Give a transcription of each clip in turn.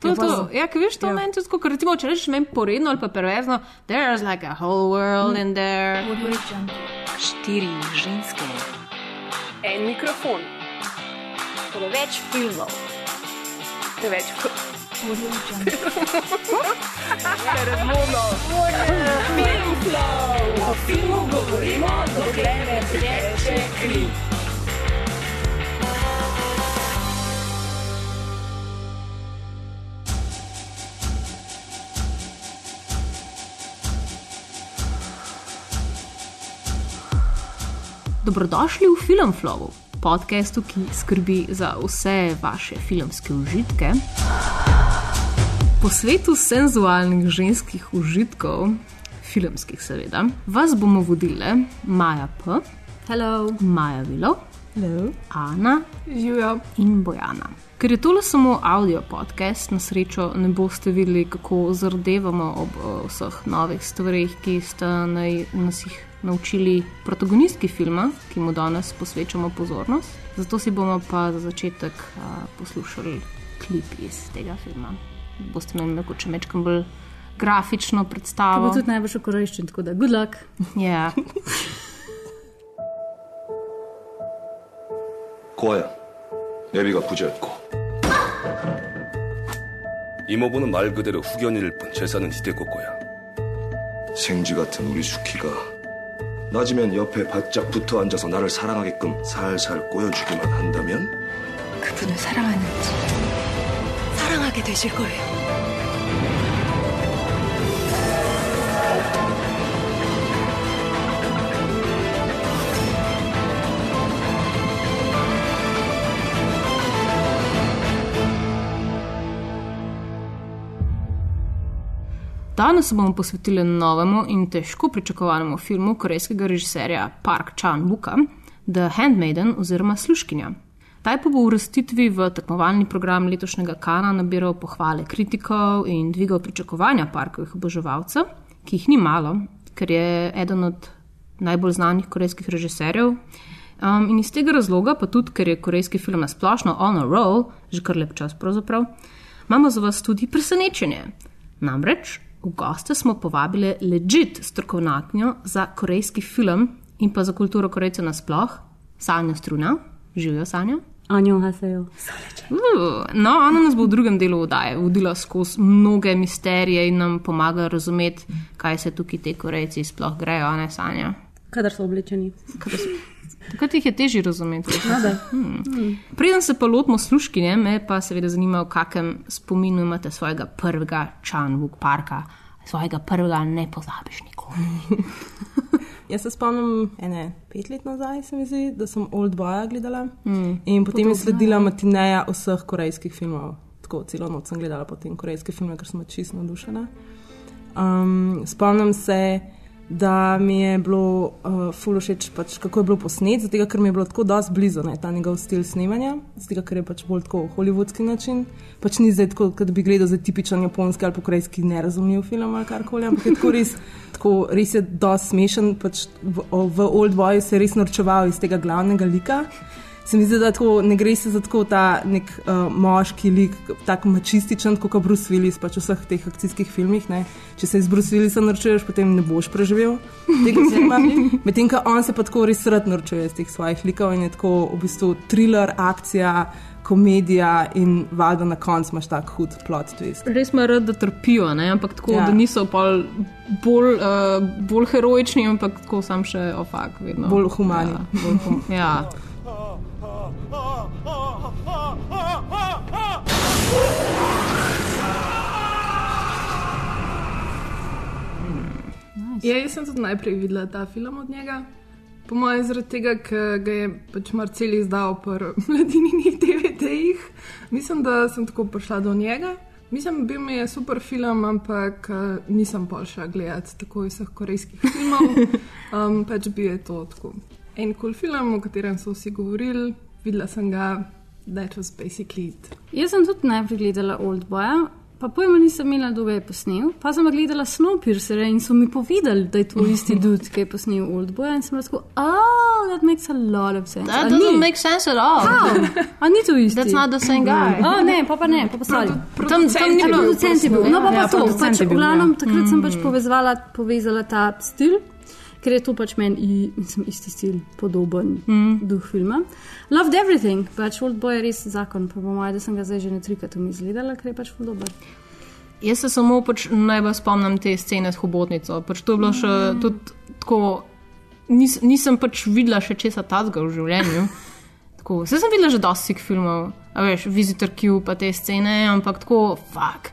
To, Ja, to. Ja, ki veš, to Ja. ja. meni tudi, kot recimo, če rečeš meni poredno ali pa perverzno, there's like a whole world in there. Štiri ženske, En mikrofon, preveč filmov, preveč o filmu govorimo, dokler ne teče kri. Dobrodošli v Filmflowu, podkastu, ki skrbi za vse vaše filmske užitke. Po svetu senzualnih ženskih užitkov, filmskih seveda, vas bomo vodile Maja P., Hello. Maja Vilo, Hello. Ana živijo. in Bojana. Ker je tole samo audio podcast, na srečo ne boste videli, kako zardevamo ob eh, vseh novih stvarih, ki sta naj, nas jih naučili protagonistki filma, ki mu danes posvečamo pozornost. Zato si bomo pa za začetek a, poslušali klip iz tega filma. Boste imeli mogoče mečkam bolj grafično To bo predstavo. tudi najbolj v korejščini, tako da good luck. Ja. 고아야, 애비가 부자였고 이모부는 말 그대로 후견일 뿐 재산은 이대고 거야. 생쥐 같은 우리 수키가 낮이면 옆에 바짝 붙어 앉아서 나를 사랑하게끔 살살 꼬여주기만 한다면 그분을 사랑하는지 사랑하게 되실 거예요. Danes se bomo posvetili novemu in težko pričakovanemu filmu korejskega režiserja Park Chan-wooka, The Handmaiden oziroma Sluškinja. Ta je v uvrstitvi v tekmovalni program letošnjega Kana nabiral pohvale kritikov in dvigal pričakovanja parkovih oboževalcev, ki jih ni malo, ker je eden od najbolj znanih korejskih režiserjev. Um, in iz tega razloga, pa tudi ker je korejski film nasplošno on a roll, že kar lep čas pravzaprav, imamo za vas tudi presenečenje. Namreč v goste smo povabili legit strokovnjakinjo za korejski film in pa za kulturo Korejcev nasploh, Sanja Struna. Živijo Sanja. Anjo Hasejo. No, ona nas bo v drugem delu oddaje vodila skozi mnoge misterije in nam pomaga razumeti, kaj se tukaj te Korejci sploh grejo, a ne Sanja. Kadar so oblečeni. Takrat jih je težje razumeti. No, da. Preden se pa lotimo sluškinje, me pa seveda zanima, v kakem spominu imate svojega prvega Čanvuk parka, svojega prvega ne pozabiš nikoli. Jaz se spomnim, ene pet let nazaj, se mi zdi, da sem Old Boya gledala. Mm, in potem je sledila matineja vseh korejskih filmov. Tako celo noč sem gledala potem korejske filme, ker sem čisto navdušena. Um, spomnim se, da mi je bilo uh, ful všeč, pač, kako je bilo posnet, zato ker mi je bilo tako dosti blizu ne, ta njegov stil snemanja, zato ker je pač bolj tako holivudski način. Pač ni zdaj tako, kot bi gledal za tipičen japonski ali korejski nerazumljiv film ali karkoli, ampak je tako res, tako res je dosti smešen. Pač v, v Old Boyu se je res norčeval iz tega glavnega lika. Se mi zdi, da tako, ne gre se za tako ta nek uh, moški lik, tako mačističen, kot je Bruce Willis pač v vseh teh akcijskih filmih. Ne. Če se iz Bruce Willisa norčuješ, potem ne boš preživel tega filma. Medtem ko on se pa tako res rad norčuje iz teh svojih likov in je tako v bistvu thriller, akcija, komedija in valjda na koncu imaš tak hud plot twist. Res me rad, da trpijo, ne? ampak tako, Ja. da niso bolj, uh, bolj heroični, ampak tako sam še ofak. Vedno. Bolj humani. Ja, bolj hum ja. Ja, jaz sem tudi najprej videla ta film od njega. Po mojem, zaradi tega, ker ga je pač Marcel izdal po mladininih DVD-jih. Mislim, da sem tako prišla do njega. Mislim, bil mi je super film, ampak eh, nisem pa šla gledati tako vseh korejskih filmov. Um, pač bil je to tako en kul cool film, o katerem so vsi govorili, videla sem ga, that was basically it. Jaz sem tudi najprej gledala Old Boya, Pa pojma nisem imela, kdo ga je posnel. Pa sem pa gledala Snowpiercer in so mi povedali, da je to isti dude, ki je posnel Oldboy. In sem tako, oh, that makes a lot of sense. That A doesn't ni? make sense at all. How? A ni to isti? That's not the same guy. Oh, ne, pa pa ne, pa pa sorry. Tam, tam ni Ja, bilo. producent je bil. No, pa, Ja, pa to. producent Pač, v glavnem, ja. takrat sem pač povezala, povezala ta stil, ker je to pač meni i- mislim, isti stil, podoben mm. duh filma. Loved everything, pač Old Boy je res zakon, pa po mojem, da sem ga zdaj že ne trikrat umizgledala, ker je pač ful dober. Jaz se samo pač najbolj spomnim te scene s hobotnico. Pač to je bilo še tudi tako. Nis, nisem pač videla še česa tazga v življenju. Tako, vse sem videla že dosti filmov, a veš, Visitor Q pa te scene, ampak tako, fuck.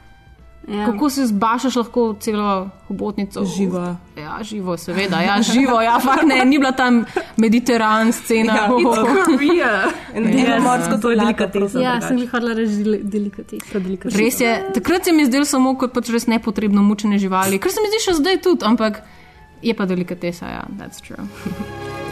Ja. Kako si zbašaš lahko celo hobotnico? Živo. Ja, živo, seveda, ja, živo, ja, fakt ne, ni bila tam mediteran scena. Ja, Korea. In yes, morsko to je delikatesa. Ja, sem jih hodila reči delikatesa. delikatesa. Res je, takrat se mi je zdelo samo kot pač res nepotrebno mučenje živali, kar se mi zdi še zdaj tudi, ampak je pa delikatesa, ja, that's true.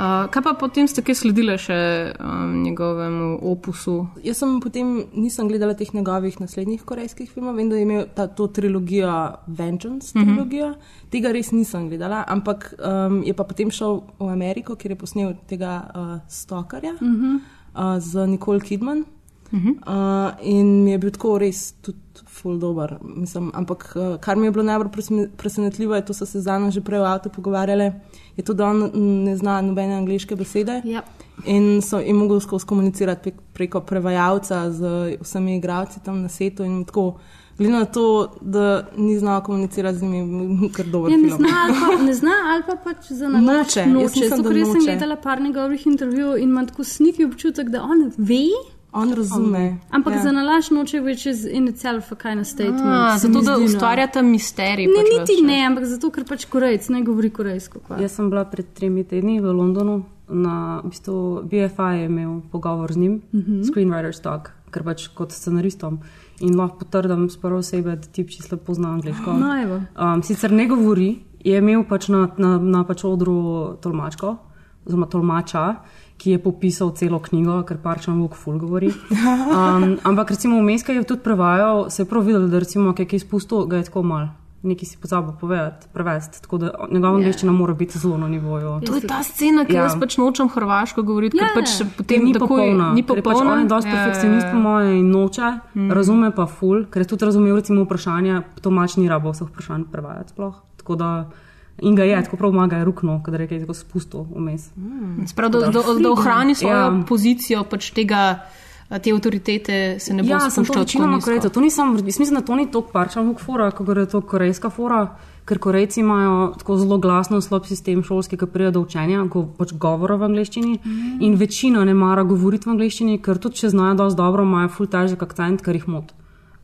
Uh, kaj pa potem ste kaj sledili še um, njegovemu opusu? Jaz sem potem nisem gledala teh njegovih naslednjih korejskih filmov, vem, da je imel ta, to trilogijo Vengeance, trilogijo. Mm -hmm. Tega res nisem gledala, ampak um, je pa potem šel v Ameriko, kjer je posnel tega uh, Stokarja mm -hmm. uh, z Nicole Kidman. Uh -huh. uh, in mi je bil tako res tudi full dober. Mislim, ampak uh, kar mi je bilo najbolj presenetljivo, je to, so se z Ano že prej v avtu pogovarjali, je to, da on ne zna nobene angliške besede. Ja. In so jim mogli skozi komunicirati prek, preko prevajalca z vsemi igravci tam na svetu. In tako, glede na to, da ni znal komunicirati z njimi, kar dober Ja, ne zna, pa, ne zna, ali pa pač za nalašč Noče, jaz noče. mislim, Zato, ker jaz sem gledala par njegovih intervjujev in imam tako sniki občutek, da on ve, On razume. ampak ja. za nalašč noče, which is in itself a kind of statement. A, zato, da no. ustvarjata misterij. Ne, pač niti ves čas. ne, ampak zato, ker pač korejc ne govori korejsko. kva. Jaz sem bila pred tremi tedni v Londonu, na v bistvu BFI je imel pogovor z njim, uh Mhm. -huh. Screenwriter's Talk, ker pač kot scenaristom. In lahko potrdim z prve osebe, da ti čisto pozna angliško. No, evo. Um, sicer ne govori, je imel pač na, na, na pač odru tolmačko, oziroma tolmača, ki je popisal celo knjigo, ker parčan vuk ful govori. Um, ampak recimo vmes, ki je tudi prevajal, se je prav videl, da recimo, kaj je izpustil, ga je tako mal. Nekaj si pozabil povedati, prevesti, tako da njegova angliščina mora biti zelo na nivoju. To je ta scena, ki Ja. ja. jaz pač nočem hrvaško govoriti, Ja, ker pač ja. potem ni takoj popolna. Ni je popolna. Pač on je dosti Ja, ja, perfekcionist, ja. po mojem, in noče, mm. razume pa ful, ker je tudi razumel recimo vprašanja, Tomač ni rabo vseh vprašanj prevajati sploh. Tako da, in ga je, tako prav maga je rukno, kadar je kaj tako spustil vmes. Sprav, da, da, da ohrani svojo Ja. pozicijo, pač tega, te avtoritete se ne bo Ja, spuščal večinoma tako korejcev. nizko. To nisem, mislim, da to ni tako parčan huk fora, kot je to korejska fora, ker korejci imajo tako zelo glasno slab sistem šolski, ki pride do učenja, ko pač govora v angleščini mm. in večina ne mara govoriti v angleščini, ker tudi če znajo dosti dobro, imajo full težek akcent, ker jih mot.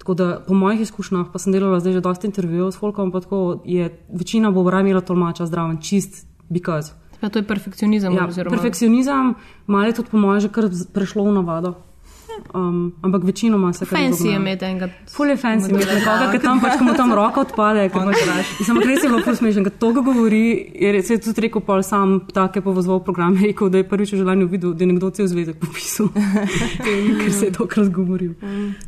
Tako da po mojih izkušnjah, pa sem delala zdaj že dosti intervjujev s Folkom, pa tako je večina bo raje imela tolmača zdraven, čist because. Ja, to je perfekcionizem. Ja, oziroma- perfekcionizem, malo je tudi po mojem že kar prešlo v navado. Um, ampak večinoma se kar Fancy je imeti enega. Ful je fancy, imeti nekoga, ki tam pač, ko mu tam roka odpade. ker pač- Mislim, res je bilo ful smešen, ker to, govori, je res je tudi rekel, pol sam take povezval program, je rekel, da je prvič v življenju videl, da je nekdo cel zvezek popisal, ker se je tokrat govoril.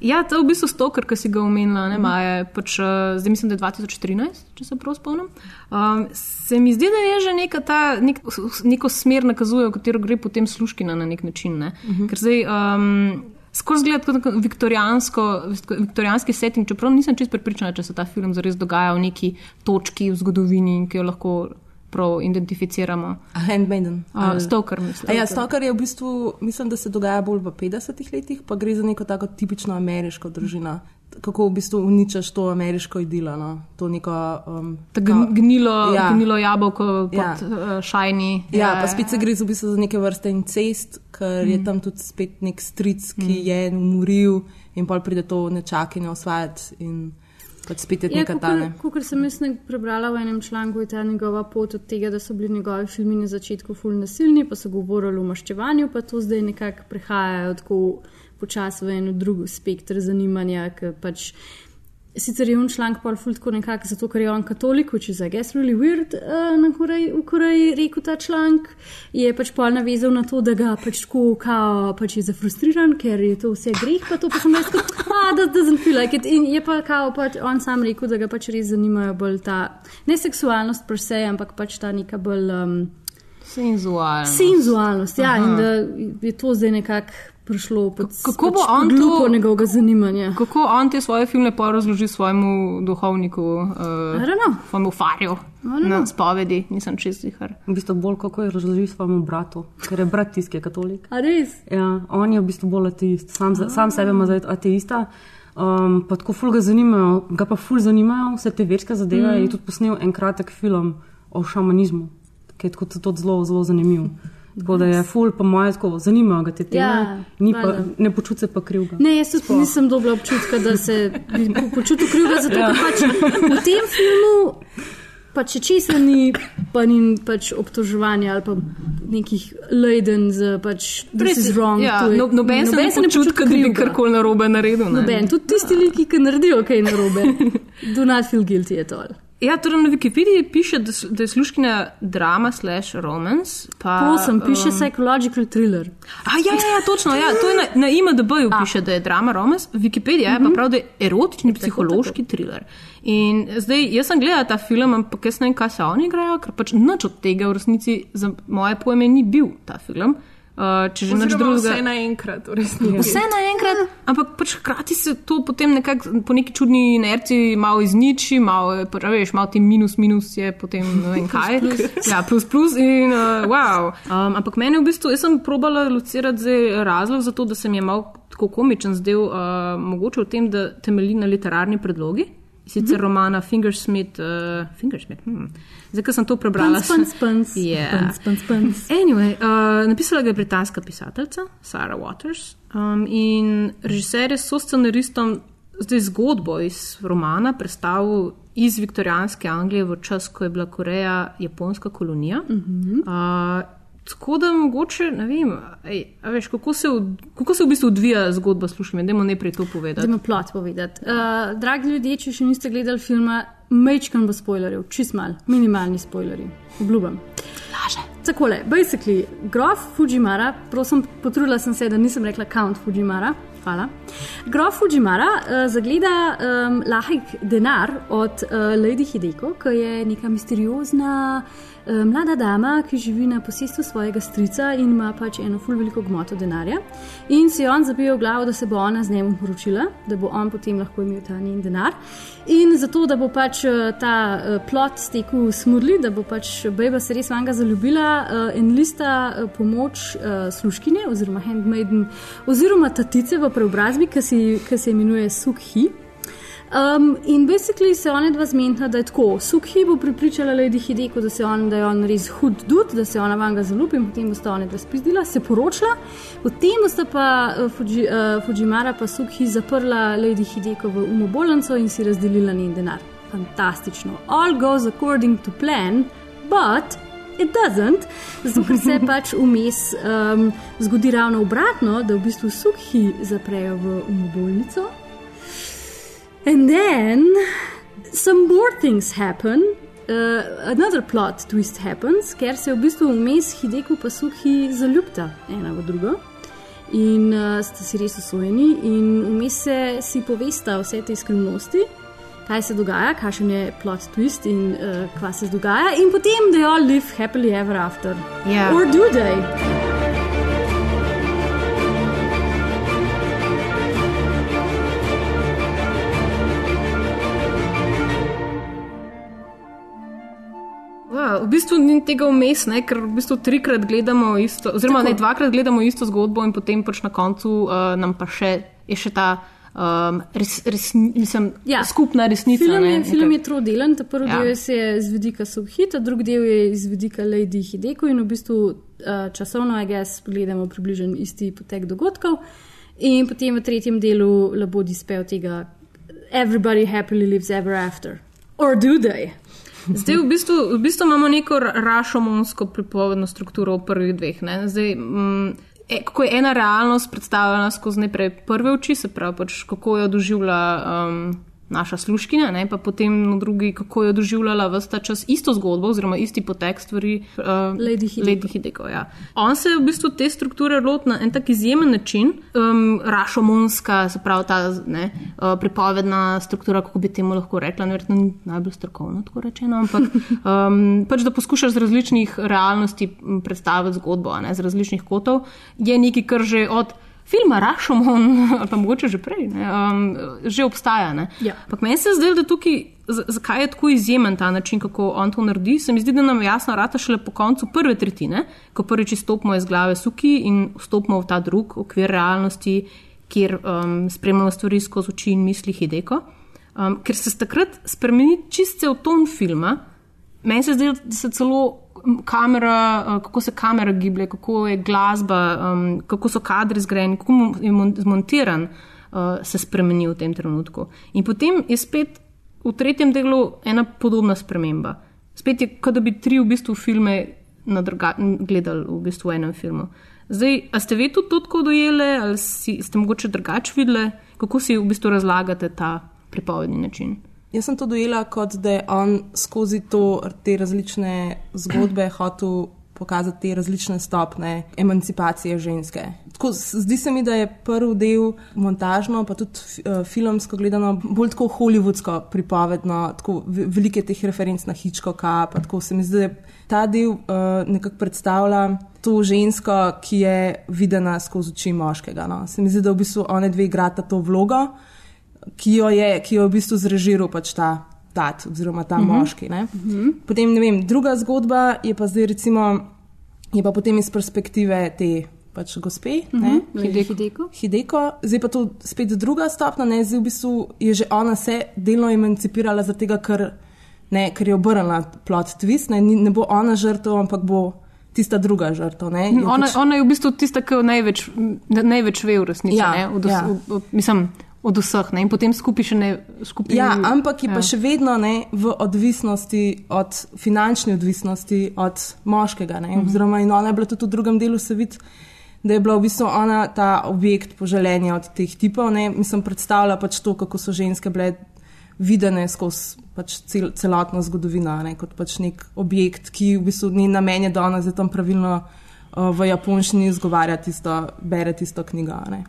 Ja, to je v bistvu stoker, ki si ga omenila, ne Maja. Pač, uh, zdaj mislim, da je 2013, če se prav spomnim. Um, se mi zdi, da je že neka ta, nek, neko smer nakazuje, v katero gre potem sluškina na nek način. Ne? Uh -huh. Ker zdaj. Um, Skozi gled kot viktorijansko, viktorijanski setting, čeprav nisem čest prepričana, če se ta film zares dogaja v neki točki v zgodovini, ki jo lahko prav identificiramo. A Handmaiden. Uh, Stoker, mislim. A ja, Stalker je v bistvu, mislim, da se dogaja bolj v 50-ih letih, pa gre za neko tako tipično ameriško družino. Kako v bistvu uničaš to ameriško idilo, no? to neko. Um, Ta gn- gnilo, Ja. ja. gnilo jabolko pod Ja. ja. uh, šajni. Ja, pa spet se gre v bistvu za neke vrste incest, ker mm. je tam tudi spet nek stric, ki mm. je umoril in pol pride to nečakinjo osvajati in pač spet je Ja, neka tane. Kot sem jaz prebrala v enem članku, je ta njegova pot od tega, da so bili njegovi filmi na začetku ful nasilni, pa so govorili o maščevanju, pa to zdaj nekako prehajajo tako počasi v eno drugo spektr zanimanja, ker pač Sicer je on članek pol ful tako nekako, zato ker je on katolik, which is I guess really weird uh, na Koreji, v Koreji rekel ta članek, je pač pol navezal na to, da ga pač tako kao pač je zafrustriran, ker je to vse greh, pa to pa sem jaz kot, ah, that doesn't feel like it. In je pa kao pač on sam rekel, da ga pač res zanimajo bolj ta, ne seksualnost per se, ampak pač ta neka bolj um, Senzualno. senzualnost, ja, in da je to zdaj nekako prišlo pod Kako bo pač on pod lupo to- njegovega zanimanja. Kako on te svoje filme pa razloži svojemu duhovniku, I uh, don't know. svojemu farju na spovedi, nisem čest jihar. V bistvu bolj kako je razložil svojemu bratu, ker je brat tisti, ki je katolik. A res? Ja, on je v bistvu bolj ateist, sam, za- sam sebe ima zdaj ateista. Um, pa tako ful ga zanimajo, ga pa ful zanimajo vse te verske zadeve. Mm. Je tudi posnel en kratek film o šamanizmu, ki je tako tudi zelo, zelo zanimiv. Tako da je ful, po mojem, tako zanimajo ga te teme, Ja, Ni pa, ne počuti se pa krivga. Ne, jaz tudi nisem dobila občutka, da se bi po- počutil krivega, zato Ja. ker pač v tem filmu pač če česa ni, pa ni pač obtoževanja ali pa nekih lejden z pač is wrong. ja, to je- no, noben se ne počuti, da bi karkoli narobe naredil. ne. Noben, tudi tisti liki, ki naredijo kaj narobe. Do not feel guilty at all. Ja, torej na Wikipediji piše, da, da je sluškinja drama slash romance. Pa, Prosim, piše um, psychological thriller. A, ja, ja, ja, točno. Ja, to je na, na IMDB-ju piše, da je drama romance, Wikipedija je pa prav, da je erotični psihološki thriller. In zdaj, jaz sem gledala ta film, ampak jaz ne vem, kaj se oni igrajo, ker pač nič od tega v resnici za moje pojme ni bil ta film. Uh, če že nič drugega. vse naenkrat, resnici. Vse naenkrat, ampak pač hkrati se to potem nekako po neki čudni inerciji malo izniči, malo, veš, malo ti minus, minus je potem ne vem kaj. Ja, plus, plus in uh, wow. Um, ampak meni v bistvu, jaz sem probala locirati zdaj razlog za to, da se mi je malo tako komičen zdel, uh, mogoče v tem, da temelji na literarni predlogi. Sicer romana Fingersmith, uh, Fingersmith, hm. zdaj, ko sem to prebrala. Spans, spans, Ja. spans, spans, spans. Anyway, uh, napisala ga je britanska pisateljica Sarah Waters um, in režiser je so scenaristom zdaj zgodbo iz romana predstavil iz viktorijanske Anglije v čas, ko je bila Koreja japonska kolonija. Uh -huh. uh, tako da mogoče, ne vem, ej, a veš, kako, se, v- kako se v bistvu odvija zgodba, slušaj, dajmo najprej to povedati. Zdaj ima plot povedati. Uh, dragi ljudje, če še niste gledali filma, mečkam bo spoilerjev, čist mal, minimalni spoilerji, obljubim. Laže. Takole, basically, grof Fujimara, prosim, potrudila sem se, da nisem rekla Count Fujimara. Hvala. Grof Fujimara uh, zagleda um, lahek denar od uh, Lady Hideko, ki je neka misteriozna uh, mlada dama, ki živi na posestvu svojega strica in ima pač eno ful veliko gmoto denarja. In si on zabije v glavo, da se bo ona z njim poročila, da bo on potem lahko imel ta njen denar. In zato, da bo pač eh, ta uh, plot stekel smrli, da bo pač beba se res vanga zaljubila, enlista uh, pomoč sluškinje oziroma handmaiden oziroma tatice v preobrazbi, ki se imenuje Sukhi. Um, in basically se ona dva zmenta, da je tako. Sukhi bo pripričala Lady Hideko, da, se on, da je on res hud dud, da se ona vanga zaljubi in potem bosta ona dva spizdila, se poročila, potem bosta pa uh, Fuji, uh, Fujimara pa Sukhi zaprla Lady Hideko v umobolnico in si razdelila njen denar. Fantastično. All goes according to plan, but. It doesn't, zato ker se pač vmes um, zgodi ravno obratno, da v bistvu sukhi zaprejo v umobolnico. And then some more things happen. Uh, another plot twist happens, ker se v bistvu vmes Hideko pa Suhi zaljubta ena v drugo. In uh, sta si res usvojeni, in vmes se si povesta vse te skrivnosti, kaj se dogaja, kakšen je plot twist in uh, kva se dogaja, in potem they all live happily ever after. Ja. Or do they? V bistvu ni tega vmes, ne, ker v bistvu trikrat gledamo isto, oziroma ne, dvakrat gledamo isto zgodbo in potem pač na koncu uh, nam pa še, je še ta um, res, res, mislim, Ja. skupna resnica. Film ne, film je trodelen, ta prvi Ja. del je z vidika Subhita, drugi del je iz vidika Lady Hideko in v bistvu uh, časovno, a jaz gledamo približno isti potek dogodkov. In potem v tretjem delu Labodi spev tega Everybody happily lives ever after. Or do they? Zdaj, v bistvu, v bistvu imamo neko rašomonsko pripovedno strukturo v prvih dveh. ne. Zdaj, mm, e, kako je ena realnost predstavljena skozi najprej prve oči, se pravi, pač, kako jo doživlja um, naša sluškinja, ne, pa potem na drugi, kako je doživljala vse ta čas isto zgodbo, oziroma isti potek stvari. Uh, Lady Hideko. Lady Hideko ja. On se je v bistvu te strukture lotil na en tak izjemen način, um, rašomonska, se pravi ta ne, uh, pripovedna struktura, kako bi temu lahko rekla, verjetno ni najbolj strokovno tako rečeno, ampak um, pač da poskušaš z različnih realnosti predstaviti zgodbo, ne, z različnih kotov, je nekaj, kar že od filma Rašomon, ali pa mogoče že prej, ne, um, že obstaja. ne. Ja. Ampak meni se zdi, da tukaj, zakaj je tako izjemen ta način, kako on to naredi, se mi zdi, da nam jasno rata šele po koncu prve tretjine, ko prvič izstopimo iz glave suki in vstopimo v ta drug okvir realnosti, kjer um, spremljamo stvari skozi oči in misli Hideko. Um, ker se takrat spremeni čist cel ton filma, meni se zdi, da se celo kamera, uh, kako se kamera giblje, kako je glasba, um, kako so kadri zgrajeni, kako je mon- zmontiran, uh, se spremeni v tem trenutku. In potem je spet v tretjem delu ena podobna sprememba. Spet je, kot da bi tri v bistvu filme druga, gledali v bistvu v enem filmu. Zdaj, a ste vi tudi to tako dojeli, ali si, ste mogoče drugače videli, kako si v bistvu razlagate ta pripovedni način? Jaz sem to dojela kot da je on skozi to, te različne zgodbe hotel pokazati te različne stopne emancipacije ženske. Tako, zdi se mi, da je prvi del montažno, pa tudi uh, filmsko gledano, bolj tako hollywoodsko pripovedno, tako ve- velike teh referenc na Hitchcocka. pa Tako se mi zdi, da ta del uh, nekako predstavlja to žensko, ki je videna skozi oči moškega. No. Se mi zdi, da v bistvu one dve igrata to vlogo ki jo je, ki jo je v bistvu zrežiral pač ta tat, oziroma ta uh -huh. moški. Ne? Uh -huh. Potem, ne vem, druga zgodba je pa zdaj, recimo, je pa potem iz perspektive te pač gospe, uh -huh. Lady Hideko. Hideko, zdaj pa to spet druga stopna, ne, zdaj v bistvu je že ona se delno emancipirala, zaradi tega, ker, ne, ker je obrnila plot twist, ne, ne bo ona žrtev, ampak bo tista druga žrtev. ne, Ona, pač- ona je v bistvu tista, ki največ, največ ve v resnici. Ja, ne, od, vs, ja. od, od, mislim, od vseh. Ne, in potem skupaj še ne. Skupaj, Ja, ampak je ja. pa še vedno ne, v odvisnosti od finančne odvisnosti od moškega. Ne, Mhm. oziroma, in ona je bila tudi v drugem delu se vidi, da je bila v bistvu ona ta objekt poželenja od teh tipov. Ne, mislim, predstavlja pač to, kako so ženske bile videne skozi pač cel, celotno zgodovino, ne, kot pač nek objekt, ki v bistvu ni namen je, da ona zdaj tam pravilno uh, v japonščini izgovarja tisto, bere tisto knjigo. Ne.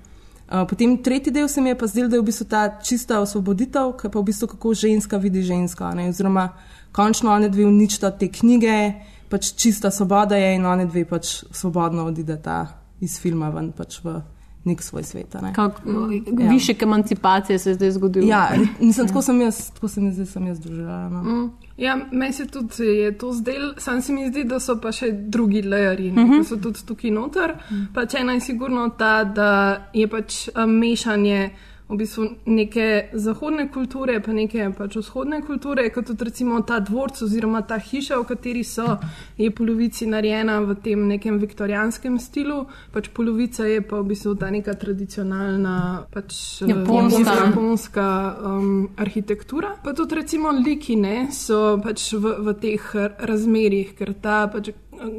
Uh, potem tretji del se mi je pa zdel, da je v bistvu ta čista osvoboditev, ki pa v bistvu kako ženska vidi žensko. a Ne? Oziroma, končno one dve uničita te knjige, pač čista svoboda je in one dve pač svobodno odideta iz filma ven pač v nek svoj svet. ne. Kak, Ja. Višek emancipacije se je zdaj zgodil. Ja, mislim, tako sem jaz, tako se mi zdaj sem jaz doživela. No. Mm. Ja, meni se tudi je to zdelo, sam se mi zdi, da so pa še drugi layeri, uh -huh. ki so tudi tukaj noter. Uh -huh. Pač ena je sigurno ta, da je pač um, mešanje v bistvu neke zahodne kulture, pa neke pač vzhodne kulture, kot tudi recimo ta dvorc oziroma ta hiša, v kateri so, je polovici narejena v tem nekem viktorijanskem stilu, pač polovica je pa v bistvu ta neka tradicionalna pač, eh, Japonska. japonska um, arhitektura. Pa tudi recimo liki ne, so pač v, v teh razmerih, ker ta pač,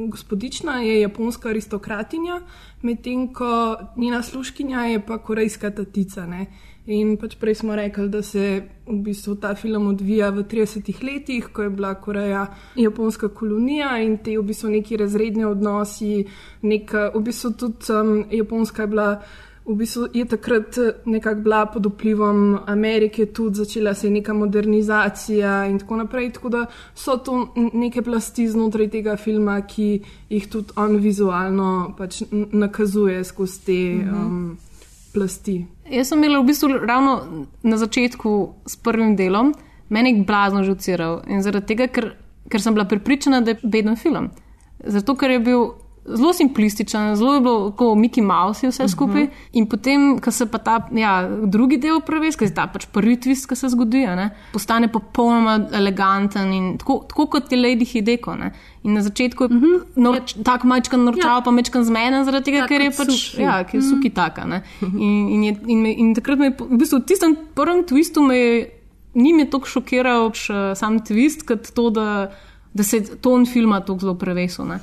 gospodična je japonska aristokratinja, medtem ko njena sluškinja je pa korejska tatica. Ne. In pač prej smo rekli, da se v bistvu ta film odvija v 30-ih letih, ko je bila Koreja japonska kolonija in te v bistvu neki razredni odnosi, neka, v bistvu tudi um, Japonska je bila v bistvu je takrat eh, nekako bila pod vplivom Amerike, tudi začela se je neka modernizacija in tako naprej. Tako da so to neke plasti znotraj tega filma, ki jih tudi on vizualno pač nakazuje skozi te um, plasti. Jaz sem imela v bistvu ravno na začetku s prvim delom, meni je blazno žuciral in zaradi tega, ker, ker sem bila prepričana, da je beden film. Zato, ker je bil zelo simplističen, zelo je bilo kot Mickey Mouse vse skupaj. Uh -huh. In potem, ko se pa ta ja, drugi del preves, ki je ta pač prvi twist, ki se zgodi, ne, postane popolnoma eleganten in tako, tako kot je Lady Hideko. Ne. In na začetku je uh -huh. norč, tako majčkan norčal, ja. pa majčkan zmeden, zaradi tega, Tak ker je pač, Suki. ja, ki je suki taka. ne. In, in, je, in, me, in takrat me je, v bistvu v tistem prvem twistu me je, ni me toliko šokiral še sam twist, kot to, da, da se ton filma tako zelo prevesil. ne.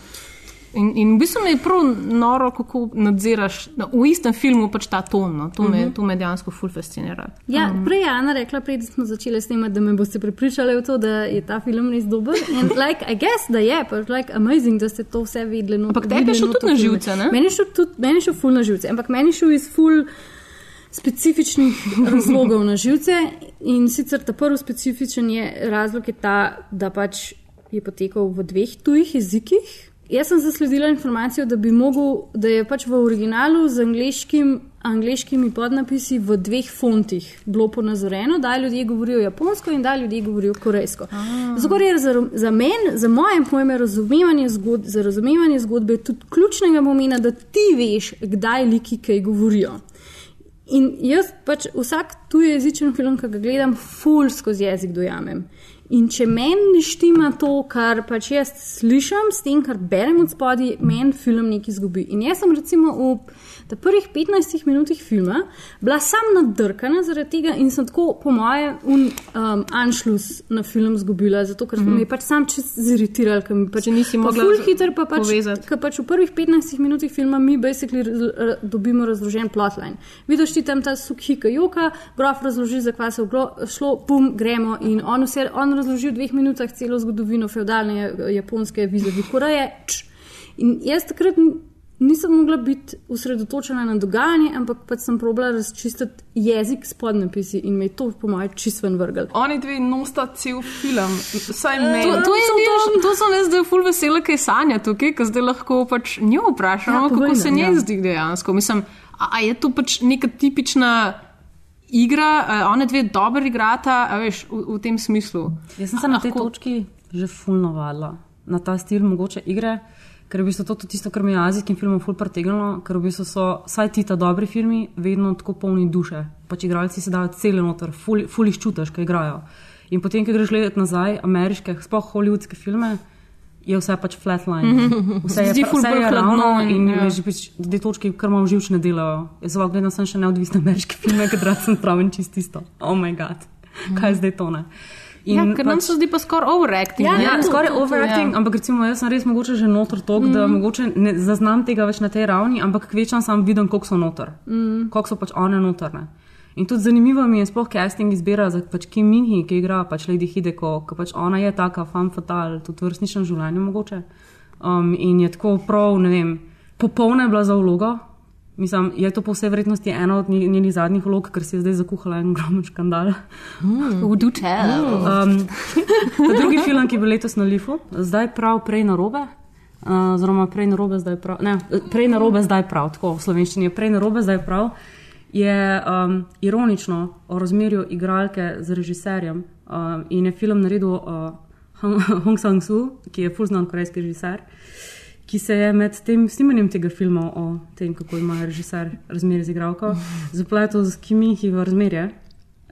In, in v bistvu mi je prav noro, kako nadziraš no, v istem filmu pač ta ton. No. To, me, to me dejansko ful fascinira. Ja, prej je Ana rekla, prej da smo začeli snemati, da me boste prepričali v to, da je ta film res dober. In, like, I guess, da je, pač, like, amazing, da ste to vse videli. No, Ampak tebi je šel tudi na živce, ne? Meni je šel tudi, meni je šel ful na živce, ampak meni je šel iz ful specifičnih razlogov na živce. In sicer ta prvi specifičen je razlog je ta, da pač je potekal v dveh tujih jezikih. Jaz sem zasledila informacijo, da bi mogel, da je pač v originalu z angliškim, angliškimi podnapisi v dveh fontih bilo ponazorjeno, da ljudje govorijo japonsko in da ljudje govorijo korejsko. Zato je za, za meni, za moje pojme, razumevanje, zgod, za razumevanje zgodbe tudi ključnega pomena, da ti veš, kdaj liki kaj govorijo. In jaz pač vsak tujezičen film, ki ga gledam, ful skozi jezik dojamem. In če meni ne štima to, kar pač jaz slišim, s tem, kar berem od spodaj, meni film nekaj izgubi. In jaz sem recimo v prvih 15 minutah filma bila sam nadrkana zaradi tega in sem tako, po moje, un um, anšlus na film izgubila, zato ker mm -hmm. me je pač sam čez ziritiral, ker mi pač Če nisi mogla ful hiter pa pač, ker pač v prvih 15 minutah filma mi basically raz- ra- dobimo razložen plotline. Vidiš ti tam ta sukhika joka, grof razloži, zakaj se je šlo, pum, gremo in on, vse, on razloži v dveh minutah celo zgodovino feudalne ja- japonske vizavi Koreje. In jaz takrat nisem mogla biti osredotočena na dogajanje, ampak pač sem probala razčistiti jezik s podnapisi in me je to, po mojem, čistven vrgel. Oni dve nosta cel film, vsaj To, meni. to, je, to, to sem jaz zdaj ful vesela, kaj sanja tukaj, ker zdaj lahko pač njo vprašamo, Ja, ja, kako se njej ja. zdi dejansko. Mislim, a, a je to pač neka tipična igra, a one dve dobro igrata, veš, v, v tem smislu. Jaz sem se na tej točki že fulno vadila na ta stil mogoče igre, ker je v bistvu to tudi tisto, kar mi je azijskim filmom ful pretegnilo, ker v bistvu so vsaj ti ta dobri filmi vedno tako polni duše. Pač igralci se dajo cele noter, ful, ful jih čutiš, kaj igrajo. In potem, ko greš gledati nazaj ameriške, sploh hollywoodske filme, je vse pač flatline. Vse je, pa- vse je ravno in- in ja. ja. že pač do te točke, kar imam živčne delajo. Jaz zelo gledam sem še neodvisne ameriške filme, ker rad sem pravim čisto isto. Oh moj bog, kaj zdaj to ne. Ja, ker nam se zdi pa skoraj overacting. Ja? Ja, skoraj to, overacting, ja. ampak recimo jaz sem res mogoče že noter tok, mm. da mogoče ne zaznam tega več na tej ravni, ampak kvečam sam vidim, koliko so noter, mm. koliko so pač one notrne. In tudi zanimivo mi je sploh casting izbira za pač Kim Minhi, ki igra pač Lady Hideko, ker pač ona je taka fan fatal, tudi v resničnem življenju mogoče. Um, in je tako prav, ne vem, popolna je bila za vlogo. Mislim, je to po vsej verjetnosti ena od nje- njenih zadnjih vlog, ker se je zdaj zakuhala en ogromen škandal. Do tell. Um, drugi film, ki je bil letos na Lifu, zdaj prav, prej na robe. Uh, oziroma, prej na robe, zdaj prav. Ne, prej na robe, zdaj prav, tako v slovenščini je prej na robe, zdaj prav. Je um, ironično o razmerju igralke z režiserjem um, in je film naredil uh, Hong, Sang-soo, ki je fulznan korejski režiser, ki se je med tem snemanjem tega filma o tem, kako ima režiser razmerje z igralko, zapletel z Kiminhi v razmerje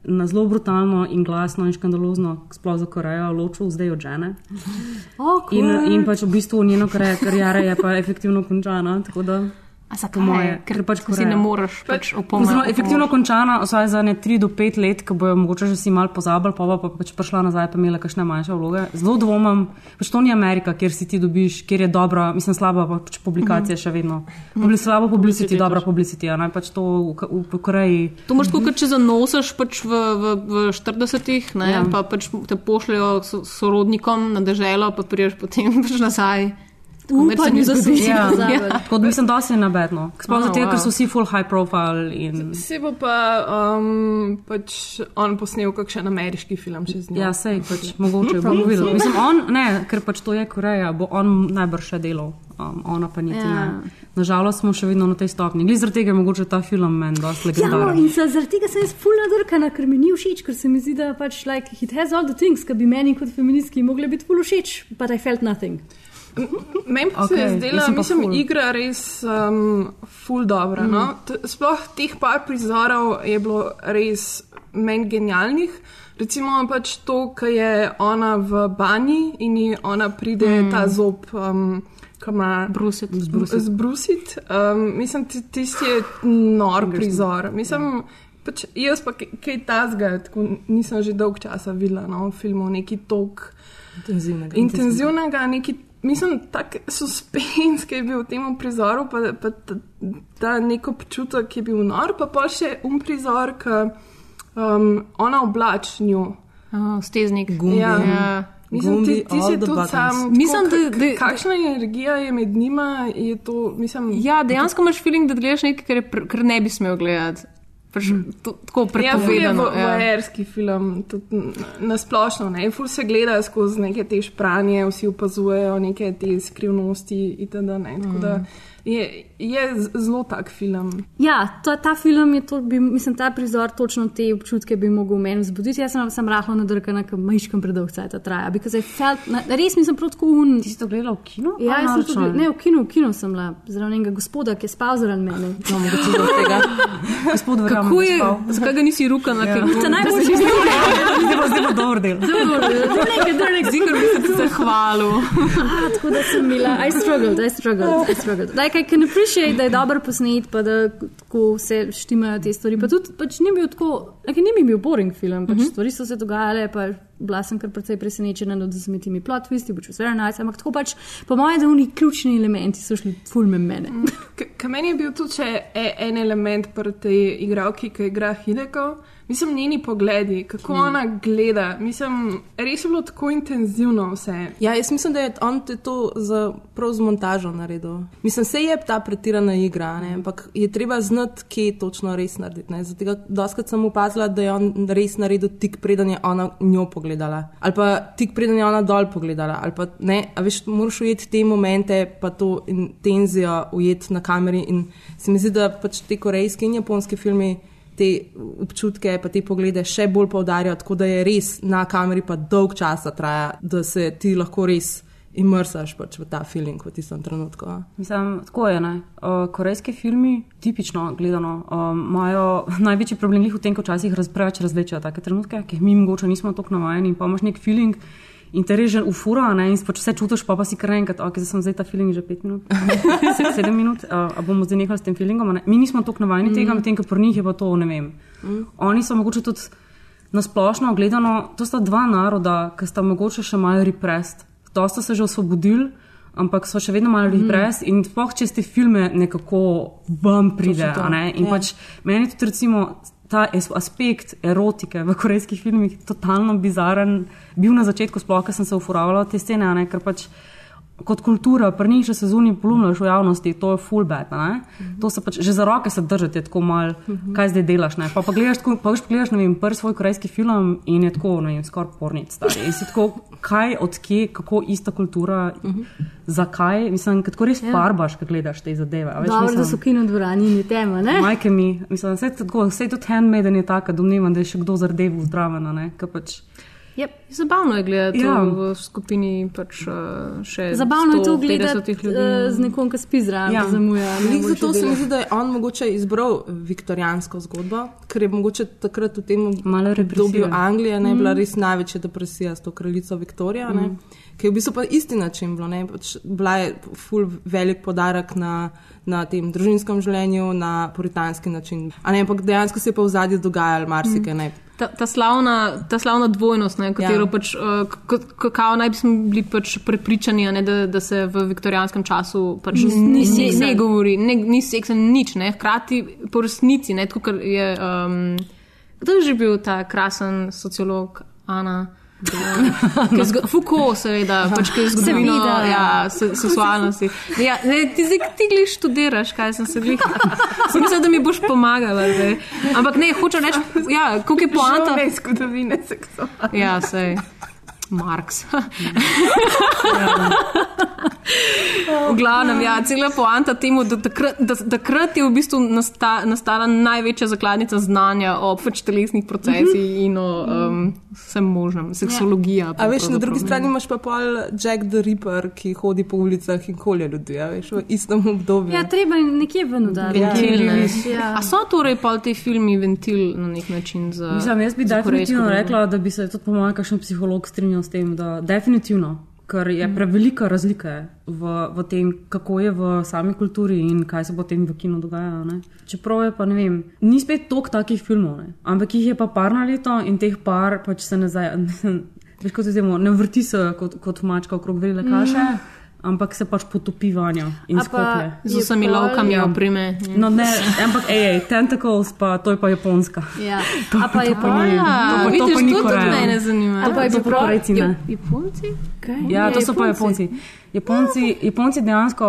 na zelo brutalno in glasno in škandalozno, sploh za Korejo, ločil zdaj od žene. Oh, cool. In, in pač v bistvu njeno kare- karijera je pa efektivno končana. tako da- zakaj? po moje, ker ker pač pač si ne moreš pač opomniti. Oziroma, efektivno končana, vsaj za ne 3 do 5 let, ko bojo mogoče že si mal pozabili, pa bo pa pač prišla nazaj, pa imela kakšne manjše vloge. Zelo dvomim, pač to ni Amerika, kjer si ti dobiš, kjer je dobra, mislim, slaba pa pač publikacija še vedno. Publi, slaba publicity, dobra publicity, a ne pač to v, v, v Koreji. To moš tako, kot če zanosiš pač v, v, v 40-ih, ne, Ja. pa pač te pošljajo so, sorodnikom na deželo, pa priješ potem pač nazaj. Da zgodi. si Ja, pozabil. tako da mislim, da se je nabedno. Sploh zato, ker wow. so vsi full high profile in. Se bo pa um, pač on posnel kakšen ameriški film še z njim. Ja, sej, pač mogoče bomo videli. Mislim, on, ne, ker pač to je Koreja, bo on najbrž še delal, um, ona pa niti Ja. ja. ne. Nažalost smo še vedno na tej stopni. Glede zaradi tega je mogoče ta film meni dosti Ja, no, legendaren. in se, zaradi tega sem jaz fulna drkana, ker mi ni všeč, ker se mi zdi, da pač like, it has all the things, ki bi meni kot feministki mogli biti ful všeč, but I felt nothing. Meni pa okay, se je zdela, mislim, ful. igra res um, full dobra. Mm. No? T- Sploh teh par prizorov je bilo res meni genialnih. Recimo pač to, kar je ona v banji in ji ona pride mm. ta zob, um, ki ima Brusit. zbrusit. Um, mislim, ti- tisti je nor prizor. Mislim, pač jaz pa kaj, tazga, tako nisem že dolg časa videla no, v filmu, neki tok Intenzivnega. intenzivnega, neki mislim, tak suspens, ki je bil v tem prizoru, pa, pa ta, ta neko občutek, ki je bil nor, pa pa še um prizor, ki um, ona oblač njo. Oh, steznik. Gumbi. Ja. Ja. Mislim, ti, Gumbi, ti all si tudi buttons. sam. Mislim, tako, da- da- ka- kakšna energija je med njima, je to, mislim, Ja, dejansko imaš feeling, da gledaš nekaj, kar, je pr- kar ne bi smel gledati. Pač, to, tako Ja, ful je prepovedano. vo- Ja, film, tudi n- na? Ful se gleda skozi neke te špranje, vsi opazujejo neke te skrivnosti itd. Ne? Tako da je, je zelo tak film. Ja, to, ta film je, to, bi, mislim, ta prizor točno te občutke bi mogel v meni vzbuditi. Jaz sem, sem rahlo nadrkana, ker majškem predolg cajt traja. Because I felt, na, res mislim, prav tako un. Ti si to gledala v kinu? Ja, jaz sem na tudi, ne, v kinu, v kinu sem bila, zraven enega gospoda, ki je spal zraven mene. No, mogoče zaradi tega. Gospod, verjamem, Kako je, zakaj ga nisi rukala? Ja. Ja. To najboljši je bil, Zdaj pa zdaj pa dober del. Zigar bi se ti zahvalil. Ah, tako da sem bila, I struggled, I struggled, I struggled. Like, I can appreciate, da je dobro posnet, pa da tako se štimajo te stvari. Pa tudi pač ni bil tako, like, ni mi bil boring film, pač stvari so se dogajale, pa bila sem kar precej presenečena nad vsemi temi plot twisti, which was very nice, ampak tako pač, po mojem, da oni ključni elementi so šli fulme mene. Ker meni je bil tudi še e- en element pri tej igralki, ki igra Hideko. Mislim, njeni pogledi, kako ona gleda. Mislim, res je bilo tako intenzivno vse. Ja, jaz mislim, da je on te to za, prav z montažo naredil. Mislim, se je ta pretirana igra, ne? ampak je treba znati, kje točno res narediti. ne. Zato, doskrat sem opazila, da je on res naredil tik preden je ona njo pogledala. Ali pa tik preden je ona dol pogledala. Ali pa ne, a veš, moraš ujeti te momente, pa to intenzijo ujeti na kameri. In se mi zdi, da pač te korejske in japonske filme te občutke, pa te poglede še bolj poudarjajo, tako da je res na kameri pa dolg časa traja, da se ti lahko res imrsaš pač v ta feeling v tistem trenutku. a. Mislim, tako je. Ne? Uh, korejski filmi, tipično gledano, um, imajo največji problem v tem, ko včasih raz, preveč razvlečejo take trenutke, ki jih mi mogoče nismo tako navajeni. in Pa imaš nek feeling in te reže ufura, ne? in pač vse čutiš, pa, pa si kar enkrat, ok, zdaj sem zdaj ta feeling že pet minut, Se- sedem minut, uh, a bomo zdaj nehali s tem feelingom. a Ne? Mi nismo tako navajeni mm. tega, medtem ko pri njih je pa to, ne vem. Mm. Oni so mogoče tudi. Na splošno gledano, to sta dva naroda, ki sta mogoče še malo repressed. Dosta se že osvobodili, ampak so še vedno malo repressed in sploh čez te filme nekako vam pride. a ne? In ja. pač meni tudi recimo ta aspekt erotike v korejskih filmih totalno bizaren, bil na začetku sploh, ker sem se ufuravala te scene, ne? ker pač kot kultura, pri njih še sezoni polumljaš v javnosti, to je full bad. a Ne? To se pač, že za roke se držati, je tako mal, kaj zdaj delaš. Ne? Pa, pa gledaš, tako, pa veš, pogledaš, ne vem, prvi svoj korejski film in je tako, ne vem, skoraj pornic. stari. In si tako, kaj, odkje, kako ista kultura, zakaj, mislim, kad tako res farbaš, ko gledaš te zadeve. a veš, Dobro, mislim- da so kino dvorani in je tema, ne? Majke mi, mislim, vse, tako, vse tudi handmaiden je taka, domnevam, da je še kdo zardev zdraven. ne, ker Pač, Yep. Zabavno je gledati Ja. v skupini pač, uh, še Zabavno je to 150 gledati uh, z nekom, ki spi zraven, Ja. ja. zamuja. Zato se mi zdi, da je on mogoče izbral viktorijansko zgodbo, ker je mogoče takrat v tem obdobju Anglije ne, bila res največja depresija s to kraljico Viktorijo, mm. ki je v bistvu pa isti način bilo. Ne, pač bila je ful velik podarek na, na tem družinskem življenju, na puritanski način. A ne, ampak dejansko se je pa v zadnji dogajalo marsikaj. Mm. Ta, ta, slavna, ta slavna dvojnost, ne, katero Ja. pač, uh, kako naj bi smo bili pač prepričani, a ne, da, da se v viktorijanskem času pač ni, ni, ne govori, ne, ni seksa, nič, ne, hkrati po resnici, ne, tako kot je. Um, kdo je že bil ta krasen sociolog Ana? Foucault, seveda, pač, ki je zgodovino Seveda. ja, se, seksualnosti. Ja, ne, ti zdaj ti glih študiraš, kaj sem se glih. Sem mislila, da mi boš pomagala. Zdaj. Ampak ne, hočem reči, ja, koliko je poanta. Ne zgodovine seksualnosti. Ja, sej. Marks. v glavnem, ja, cela poanta temu, da takrat, da, takrat je v bistvu nasta, nastala največja zakladnica znanja o pač telesnih procesih in o um, vsem možnem, seksologija. A veš, na drugi strani imaš pa pol Jack the Ripper, ki hodi po ulicah in kolje ljudi, a veš, v istem obdobju. Ja, treba je nekje ven udariti. Ventil, ne. Ja. A so torej pa ti filmi ventil na nek način za. Mislim, jaz bi definitivno rekla, da bi se tudi po mojem kakšen psiholog strinjal s tem, da definitivno, ker je prevelika razlika v, v tem, kako je v sami kulturi in kaj se potem v kinu dogaja. Ne? Čeprav je pa ne vem, ni spet toliko takih filmov, ne? ampak jih je pa par na leto in teh par pač se ne zdaj. Veš, kot se temu, ne vrti se kot, kot mačka okrog vrele kaše. Ampak se pač potopi vanjo in A skoplje. Z vsemi lovkami Ja. oprime. No, ne, ampak ej, ej, tentacles, pa to je pa japonska. Ja. A pa je pa pa ni. Ja, To pa- to vidiš, pa ni to tudi mene zanima. A pa je To pa Korejci ne. Japonci? Ja, to so pa Japonci. Japonci. Japonci, Japonci dejansko,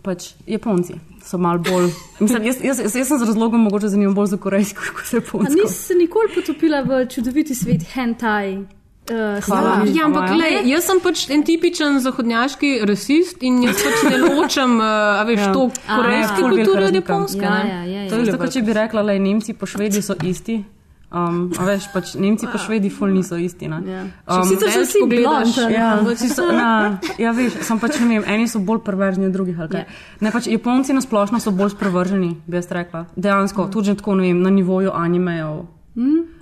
pač Japonci so malo bolj. Mislim, jaz, jaz, jaz, jaz sem z razlogom mogoče zanimiv bolj za korejsko kot za A japonsko. nisi se nikoli potopila v čudoviti svet hentai? Uh, Hvala. Ja, ampak Hvala. glej, jaz sem pač en tipičen zahodnjaški rasist in jaz pač ne ločem, uh, a veš, Ja. to korejske velika kulture od japonske. Ja, ne. ja, ja, To ja. je tako, če bi rekla, da Nemci pa Švedi so isti. Um, a veš, pač Nemci pa Švedi ful niso isti. ne. Ja. Um, Sicer so vsi pogledaš, blond, Ja, so, na, ja, veš, sem pač ne vem, eni so bolj perverzni od drugih. Ja. Ne, pač Japonci na splošno so bolj sprevrženi, bi jaz rekla. Dejansko, tudi že tako, ne vem, na nivoju animejev.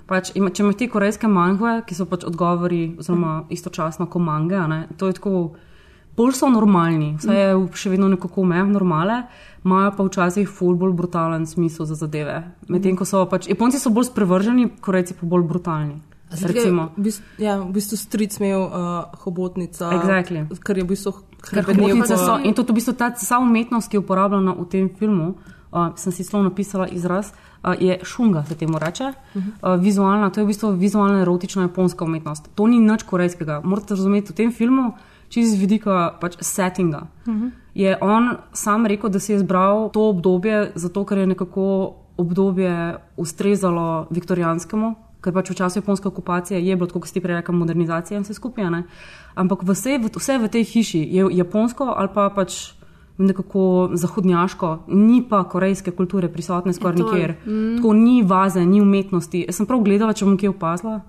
Pač, ima, če imaš te korejske mangue, ki so pač odgovori, oziroma istočasno kot mange, ne, to je tako, bolj so normalni, vse je še vedno nekako mev normale, imajo pa včasih ful bolj brutalen smisel za zadeve. Medtem ko so pač, Japonci so bolj sprevrženi, Korejci pa bolj brutalni. Recimo. V bistvu, ja, v bistvu stric imel uh, hobotnica, Exactly. kar je v bistvu so in tudi v bistvu ta vsa umetnost, ki je uporabljena v tem filmu, uh, sem si slovno napisala izraz, uh, je šunga, se temu reče. Uh, vizualna, to je v bistvu vizualna erotična japonska umetnost. To ni nič korejskega. Morate razumeti v tem filmu, čez vidika pač settinga. Je on sam rekel, da si je izbral to obdobje, zato ker je nekako obdobje ustrezalo viktorijanskemu, ker pač v času japonske okupacije je bilo, kot ste prej rekli, modernizacija in vse skupaj. ne. Ampak vse, vse v tej hiši je japonsko ali pa pač nekako zahodnjaško, ni pa korejske kulture prisotne skoraj To je, nikjer. Mm. Tako ni vaze, ni umetnosti. Jaz sem prav gledala, če bom kje opazila,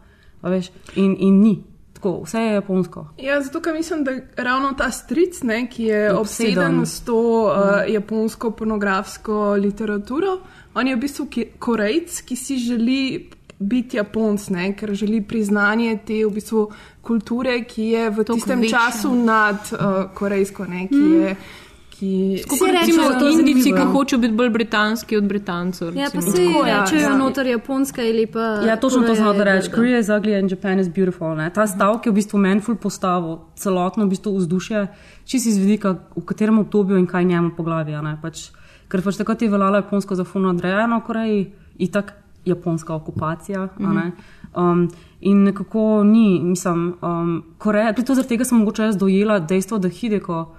veš, in, in ni. Tako, vse je japonsko. Ja, zato ker mislim, da ravno ta stric, ne, ki je Obseden. obseden s to uh, japonsko pornografsko literaturo, on je v bistvu ki- korejc, ki si želi biti japonc, ne, ker želi priznanje te v bistvu kulture, ki je v Toliko tistem večja. času nad uh, korejsko, ne, ki je. Ki, Kot Vsi recimo Indijci, ki zanimivo. hočejo biti bolj britanski od Britancev. Ja, pa recimo. se Tako, ja, rečejo, ja. noter Japonska ali pa. Ja, točno to hotel reči. Korea is ugly and Japan is beautiful. Ne? Ta stavek je v bistvu meni ful postavil celotno v bistvu vzdušje, čisi iz vidika, v katerem obdobju in kaj njemu poglavja. ne. Pač, ker pač takrat je veljalo japonsko za fulno odrejeno v Koreji, itak japonska okupacija. Mm -hmm. um, in nekako ni, mislim, um, Koreja, tudi zaradi tega sem mogoče jaz dojela dejstvo, da Hideko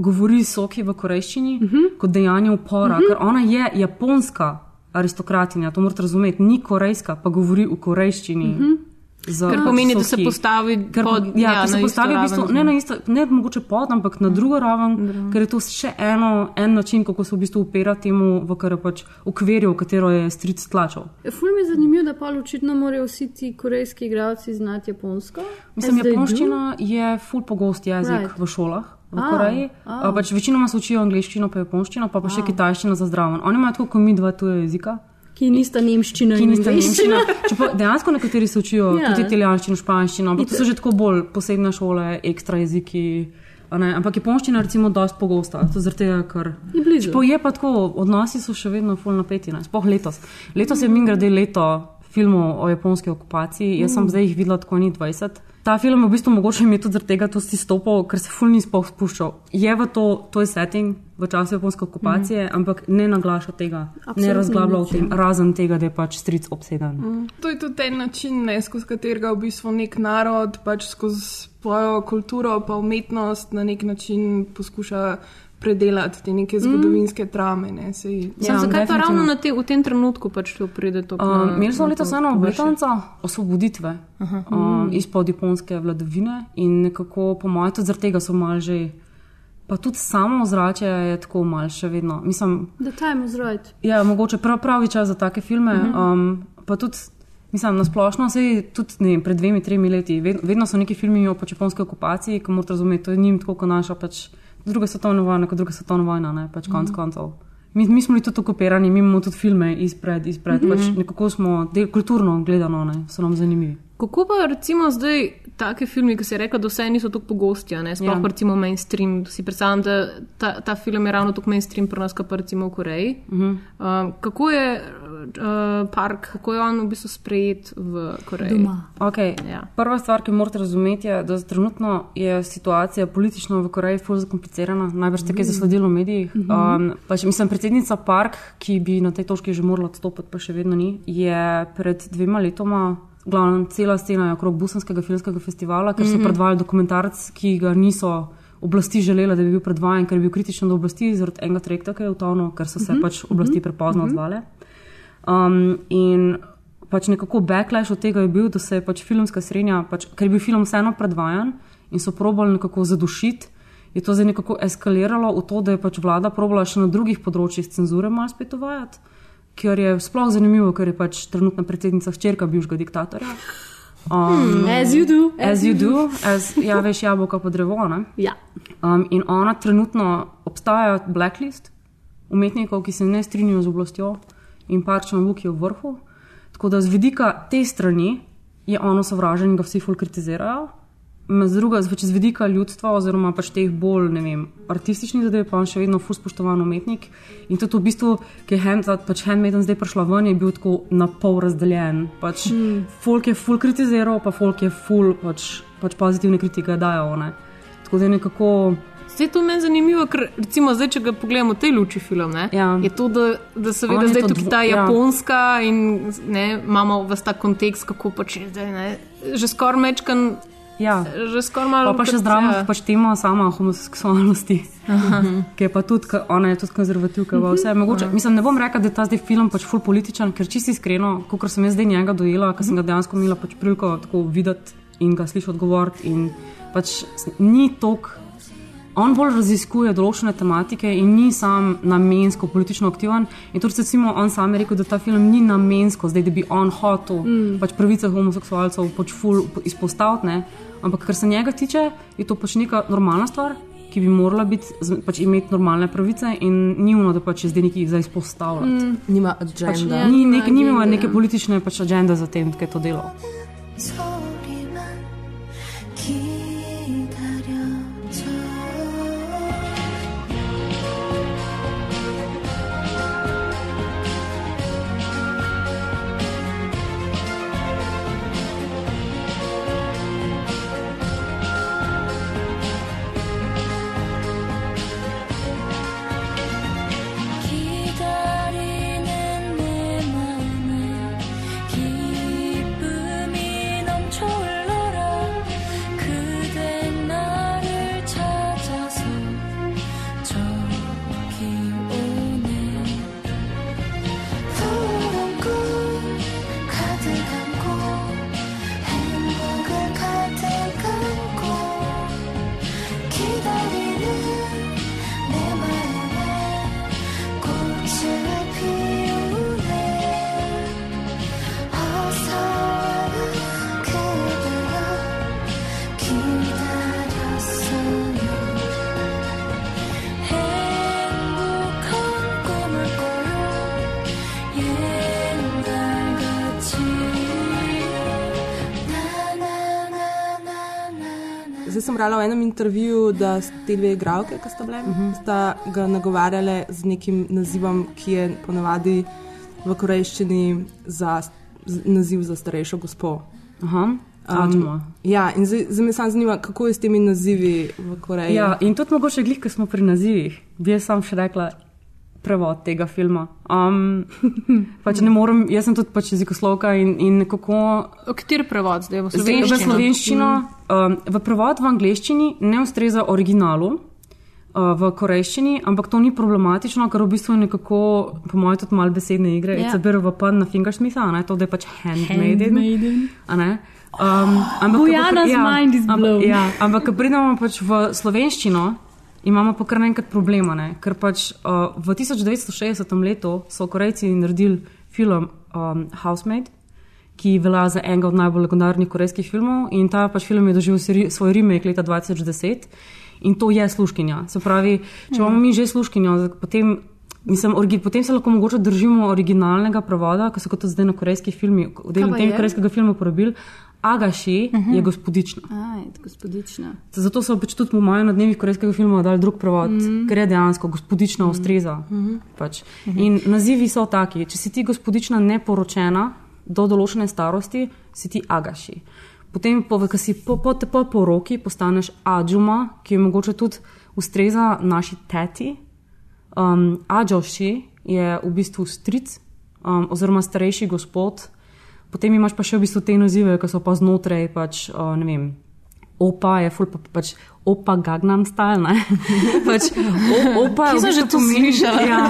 govori soki v korejščini uh -huh. kot dejanje upora, uh -huh. ker ona je japonska aristokratinja, to morate razumeti, ni korejska, pa govori v korejščini. Uh -huh. Ker pomeni, da se postavi Ker, pod, ja, ja, se postavi v bistvu, ne, na isto, ne mogoče pod, ampak na drugo raven, ker je to še eno, en način, kako se v bistvu upira temu, v kar je pač okvirju, v katero je stric tlačal. Ful mi je zanimivo, da pa očitno morajo vsi ti korejski igralci znati japonsko. Mislim, japonščina je ful pogost jezik right. v šolah. V A, Koreji. a. A, pač večinoma se učijo angliščino, pa japonščino, pa, pa še kitajščino za zdraven. Oni imajo tako kot mi dva tuje jezika. Ki nista nemščina ki nista nemščina. Čeprav dejansko nekateri se učijo Ja. tudi italijanščino, španščino, ampak to so že tako bolj posebne šole, ekstra jeziki. a. Ampak japonščina recimo dosti pogosta, to zaradi tega, ker Je blizu. Čeprav je pa tako, odnosi so še vedno full napeti, ne. sploh letos. Letos je min grede leto filmov o japonski okupaciji, jaz sem zdaj jih videla tako ni 20. Ta film je v bistvu mogoče mi tudi zaradi tega to si stopil, ker se ful ni sploh spuščal. Je v to, to je setting v času japonske okupacije, mm. ampak ne naglaša tega, ne Absolutno razglablja o tem, ja. razen tega, da je pač stric obseden. Mm. To je tudi en način, ne, skozi katerega v bistvu nek narod pač skozi svojo kulturo pa umetnost na nek način poskuša predelati te neke zgodovinske traume. Ne, sej, Ja, zakaj pa ravno na te, v tem trenutku pač to pride to? Um, Imeli smo letos eno obletnico osvoboditve um, izpod japonske vladavine in nekako, po mojem, tudi zaradi tega so malo že. Pa tudi samo ozračje je tako malo še vedno. Mislim, The time was right. ja, mogoče prav, pravi čas za take filme. Um, pa tudi, mislim, na splošno, sej tudi ne, vem, pred dvemi, tremi leti, ved, vedno so neki filmi o pač japonski okupaciji, ki morate razumeti, to je njim tako kot naša pač druga svetovna vojna, kot druga svetovna vojna, ne, pač konc koncev. Mi, mi smo bili tudi okupirani, mi imamo tudi filme izpred, izpred, mm -hmm. pač nekako smo, del, kulturno gledano, ne, so nam zanimivi. Kako pa recimo zdaj take filme, ki se je rekel, da vse niso tako pogosti, sploh Ja. ja. recimo mainstream. Si predstavljam, da ta, ta film je ravno tako mainstream pri nas, kot pa recimo v Koreji. Uh -huh. um, kako je uh, park, kako je on v bistvu sprejet v Koreji. Doma. Okay. Ja. Prva stvar, ki morate razumeti, je, da trenutno je situacija politično v Koreji zelo zakomplicirana. Najbrž ste kaj zasledili v medijih. Um, pač, mislim, predsednica Park, ki bi na tej točki že morala odstopiti, pa še vedno ni, je pred dvema letoma. Glavno, cela scena je okrog Busanskega filmskega festivala, ker so predvajali dokumentarc, ki ga niso oblasti želele, da bi bil predvajan, ker je bil kritičen do oblasti, zaradi enega trajekta, ki je utonil, ker so se pač oblasti prepozno odzvale. Um, in pač nekako backlash od tega je bil, da se je pač filmska srednja, pač, ker je bil film vseeno predvajan in so probali nekako zadušiti, je to zdaj nekako eskaliralo v to, da je pač vlada probala še na drugih področjih cenzure malo spet uvajati, kar je sploh zanimivo, ker je pač trenutna predsednica hčerka bivšega diktatorja. Um, As you do. As you do, as, ja, veš, jabolka po drevo. Ne? Ja. Um, in ona trenutno obstaja blacklist umetnikov, ki se ne strinjajo z oblastjo, in parčan Vuk je v vrhu. Tako da z vidika te strani je ono sovražen in ga vsi ful kritizirajo. Z druga, pač z vidika ljudstva, oziroma pač teh bolj vem, artističnih zadev, pa on še vedno ful spoštovan umetnik. In tudi v bistvu, ki je hand, pač Handmaiden zdaj prišla ven, je bil tako na pol razdeljen. Pač mm. Folk je ful kritiziral, pa folk je ful pač, pač pozitivne kritike dajo. Ne. Tako da je nekako. Vse to meni zanimivo, ker recimo zdaj, če ga pogledamo v tej luči film, ne, Ja. je to, da, da seveda On je zdaj to tukaj dvo- ta ja. japonska in ne, imamo vas ta kontekst, kako pač je zdaj, ne, že skoraj mečkan, Ja. že skoraj malo. Pa, pa še zdravo ja. pač tema sama homoseksualnosti, ki je pa tudi, ona je tudi konzervativka. pa Vse, je mogoče, mislim, ne bom rekla, da je ta zdaj film pač ful političen, ker čisto iskreno, kot sem jaz zdaj njega dojela, ker sem ga dejansko imela pač priliko tako videti in ga slišati odgovoriti. In pač ni tok. On bolj raziskuje določene tematike in ni sam namensko politično aktiven. In tudi, recimo, on sam je rekel, da ta film ni namensko, zdaj, da bi on hotel mm. pač pravice homoseksualcev pač ful izpostaviti. ne. Ampak, kar se njega tiče, je to pač neka normalna stvar, ki bi morala biti, pač imeti normalne pravice in ni ono, da pač je zdaj nekaj za izpostavljati. Mm. Nima agenda. Ja, Ni, nima nek, ni imel agende, neke politične pač agende za tem, kaj to delo. 소 brala v enem intervjuju, da te dve igralke, ki sta bile, uh -huh. sta ga nagovarjale z nekim nazivom, ki je ponavadi v korejščini za z- naziv za starejšo gospo. Aha, um, Ja, in zdaj, zdaj me samo zanima, kako je s temi nazivi v Koreji. Ja, in tudi mogoče glih, ko smo pri nazivih, bi jaz sam še rekla prevod tega filma. Um, pač ne morem, jaz sem tudi pač jezikoslovka in, in nekako O kateri prevod zdaj v Zdaj, v slovenščini? slovenščino, um, v prevod v angleščini ne ustreza originalu. uh, V korejščini, ampak to ni problematično, ker v bistvu je nekako, po mojem, tudi malo besedne igre. Ja. Yeah. It's a bit of a pun na fingersmitha, ne to, da je pač a ne. Um, ampak, ko Bojana's pri- mind is blown. Ampak, ja, ampak, ko pridemo pač v slovenščino, imamo pa kar naenkrat problema, ne? ker pač uh, v 1960 letu so Korejci naredili film um, Housemaid, ki velja za enega od najbolj legendarnih korejskih filmov in ta pač film je doživel svoj remake leta 2010 in to je sluškinja. Se pravi, če imamo mi že sluškinjo, potem. Mislim, origi, potem se lahko mogoče držimo originalnega prevoda, ki so kot zdaj na korejskih filmih, v tem je? korejskega filma uporabili, Agashi uh -huh. je gospodična. Aj, gospodična. Zato so pač tudi po mojem na dnevih korejskega filma dali drug prevod, mm -hmm. ker je dejansko gospodična mm -hmm. ustreza. Mm -hmm. pač. mm -hmm. In nazivi so taki. Če si ti gospodična neporočena do določene starosti, si ti agaši. Potem, ko si po, po, po poroki, postaneš adžuma, ki je mogoče tudi ustreza naši teti. Um, Adžoši je v bistvu stric um, oziroma starejši gospod. Potem imaš pa še v bistvu te nazive, ki so pa znotraj, pač, uh, ne vem, opa je ful, pa, pač opa Gagnam style, ne. pač, o, opa Kje sem že to slišala? Ja,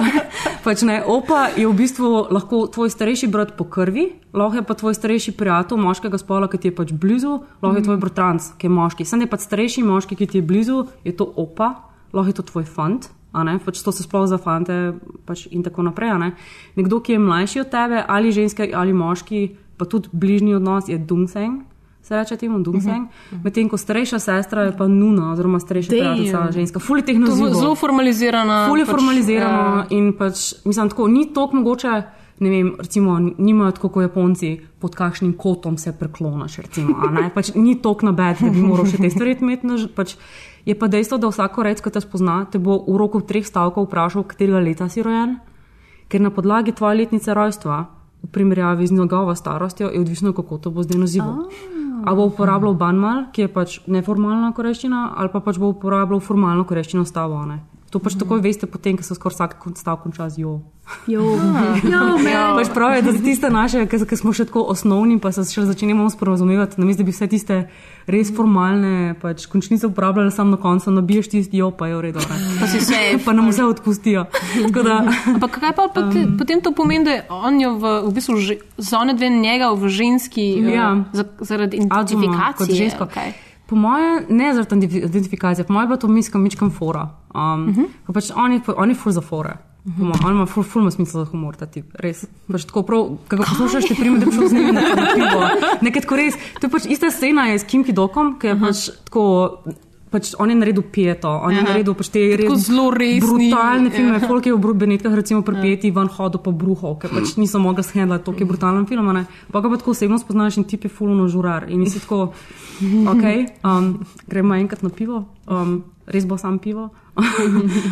pač ne, opa je v bistvu lahko tvoj starejši brat po krvi, lahko je pa tvoj starejši prijatelj moškega spola, ki ti je pač blizu, lahko je tvoj bratranc, ki je moški. Sam je pač starejši moški, ki ti je blizu, je to opa, lahko je to tvoj fant. pač to se sploh za fante pač in tako naprej. Ne. Nekdo, ki je mlajši od tebe, ali ženske ali moški, pa tudi bližnji odnos, je Dungseng, se reče temu Dungseng. Uh -huh. Medtem ko starejša sestra je pa Nuna, oziroma starejša prijateljica, ženska. To je nazivov. zelo formalizirana. Ful je pač, formalizirano ja. in pač, mislim, tako ni toliko mogoče. Ne vem, recimo, nimajo tako kot Japonci, pod kakšnim kotom se prekloniš. Recimo, pač, ni toliko na bed, da bi moral še te stvari imeti. Pač, je pa dejstvo, da vsako reč, ki te spozna, te bo v roku treh stavkov vprašal, katerega leta si rojen, ker na podlagi tvoje letnice rojstva, v primerjavi z njegovo starostjo, je odvisno, kako to bo zdaj nazival. Ali bo uporabljal banmal, ki je pač neformalna koreščina, ali pa pač bo uporabljal formalno koreščino stavo. Ne? To pač takoj veste, potem, ko se skoraj vsak stavek konča z jo. Jo, jo, man. Pač prav je, da za tiste naše, ki smo še tako osnovni, pa se še začenjamo sporazumevati, namesto da bi vse tiste res formalne pač, končnice uporabljali, samo na koncu nabiješ tisti jo, pa je v redu. Pa vse. Pa nam vse odpustijo. Da, Ampak kaj pa potem, um, potem to pomeni, da je on jo v, v bistvu že, z one dve njega v ženski Ja. uh, za, zaradi identifikacije. žensko. Po moje, ne zaradi identifi- identifikacije, po moje je bila to miska mičkam fora. Um, uh -huh. pač on, je, on je ful za fore. Uh -huh. On ima ful, ful ima smisel za humor, ta tip, res. Pač tako prav, ko ga poslušaš, ti prime, da bi šel z njim na na pivo. Nekaj tako res. To je pač ista scena je s Kim Kidokom, ki je uh -huh. pač tako. Pač on je naredil pijeto, on je Aha. naredil pač te res zelo resni, brutalne filme. ja. Folk je v Bru- Benetkah recimo pri pijeti van hodu pa bruhov, ker pač niso mogli shendlati, to je brutalen film. ne. Pa ga pa tako osebno spoznaš in tip je fuluno žurar. In nisi tako, ok, um, gremo enkrat na pivo, um, res bo sam pivo.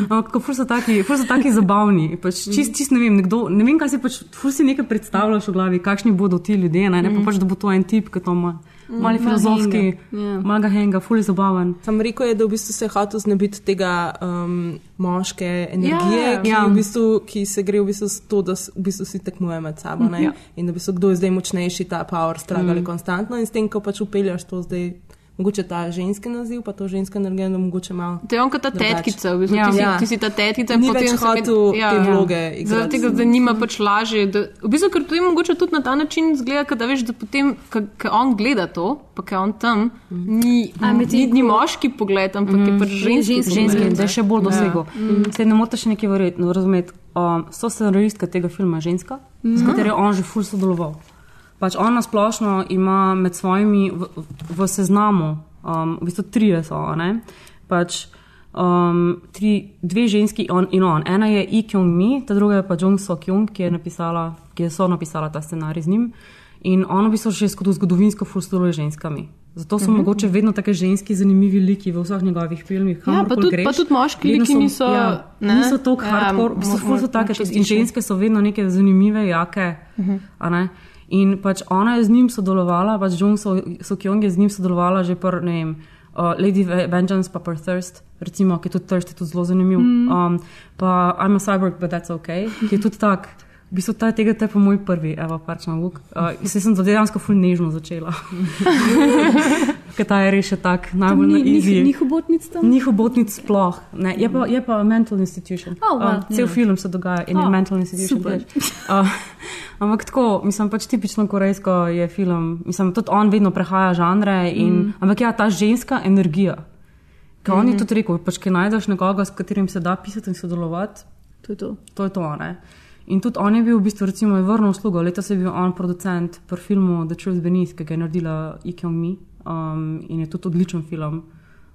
Ampak ful so taki, ful so taki zabavni. Pač čist, čist ne vem, nekdo, ne vem, kaj si pač, ful si nekaj predstavljaš v glavi, kakšni bodo ti ljudje, ne, ne pa pač, da bo to en tip, ki to ima. Mali filozofski, Ja. malega henga, ful je zabaven. Sam rekel je, da v bistvu se je hotel znebiti tega um, moške energije, Ja, ki, ja. v bistvu, ki se gre v bistvu s to, da v bistvu si tekmuje med sabo. ne. Ja. In da v bistvu, kdo je zdaj močnejši, ta power struggle mm. konstantno in s tem, ko pač upeljaš to zdaj, mogoče ta ženski naziv, pa to ženska energija, da mogoče malo. To je on kot ta Drugače. tetkica, v bistvu, Ja. ti, si, Ja. ti si ta tetkica in Ni potem hotel med- ja, te vloge igrati. Zaradi tega, da nima pač lažje. Da, v bistvu, ker potem mogoče tudi na ta način zgleda, da veš, da potem, ko on gleda to, pa ko je on tam, ni, A, ni, ni ko- moški pogled, ampak je pač ženski. ženski pogled. ženski, da je še bolj Ja. dosegel. Ja. Se ne morete še nekaj verjeti, no, razumeti. Um, so scenaristka tega filma je ženska, mm. s katero je on že ful sodeloval. Pač on na splošno ima med svojimi v, v seznamu, um, v bistvu trije so, ne. Pač, um, tri, dve ženski on in on. Ena je I Kyung Mi, ta druga je pa Jung So Kyung, ki je napisala, ki je so napisala ta scenarij z njim. In on v bistvu še skozi zgodovinsko sodeluje z ženskami. Zato so uh -huh. mogoče vedno tako ženski zanimivi liki v vseh njegovih filmih. Ja, pa tudi- greš. pa tudi moški liki so- niso, Ja, ne? niso tako Ja, hardcore, so mo- take, in ženske so vedno neke zanimive, jake. Uh -huh. In pač ona je z njim sodelovala, pač Jung So, so je z njim sodelovala že pri, ne vem, uh, Lady Ve- Vengeance, pa pri Thirst, recimo, ki je tudi Thirst, je tudi zelo zanimiv. Mm. Um, pa I'm a cyborg, but that's okay, ki je tudi tak. V bistvu ta, tega te je pa moj prvi, evo, pač na luk. Uh, se sem dejansko ful nežno začela. Ker ta je res še tak najbolj na Ni, easy. ni, ni hobotnic tam? Ni hobotnic sploh. Ne, je, pa, je pa mental institution. Oh, well, uh, cel ja. film se dogaja in je Oh, mental institution. Uh, ampak tako, mislim, pač tipično korejsko je film. Mislim, tudi on vedno prehaja žanre. In, mm. Ampak ja, ta ženska energija. Ker mm -hmm. on je tudi rekel, pač, ker najdeš nekoga, s katerim se da pisati in sodelovati, To je to. to je to. Ne? In tudi on je bil v bistvu, recimo, vrnil uslugo. Letos je bil on producent pri filmu The Truth Beneath, ki ga je naredila Ike Me um, in je tudi odličen film.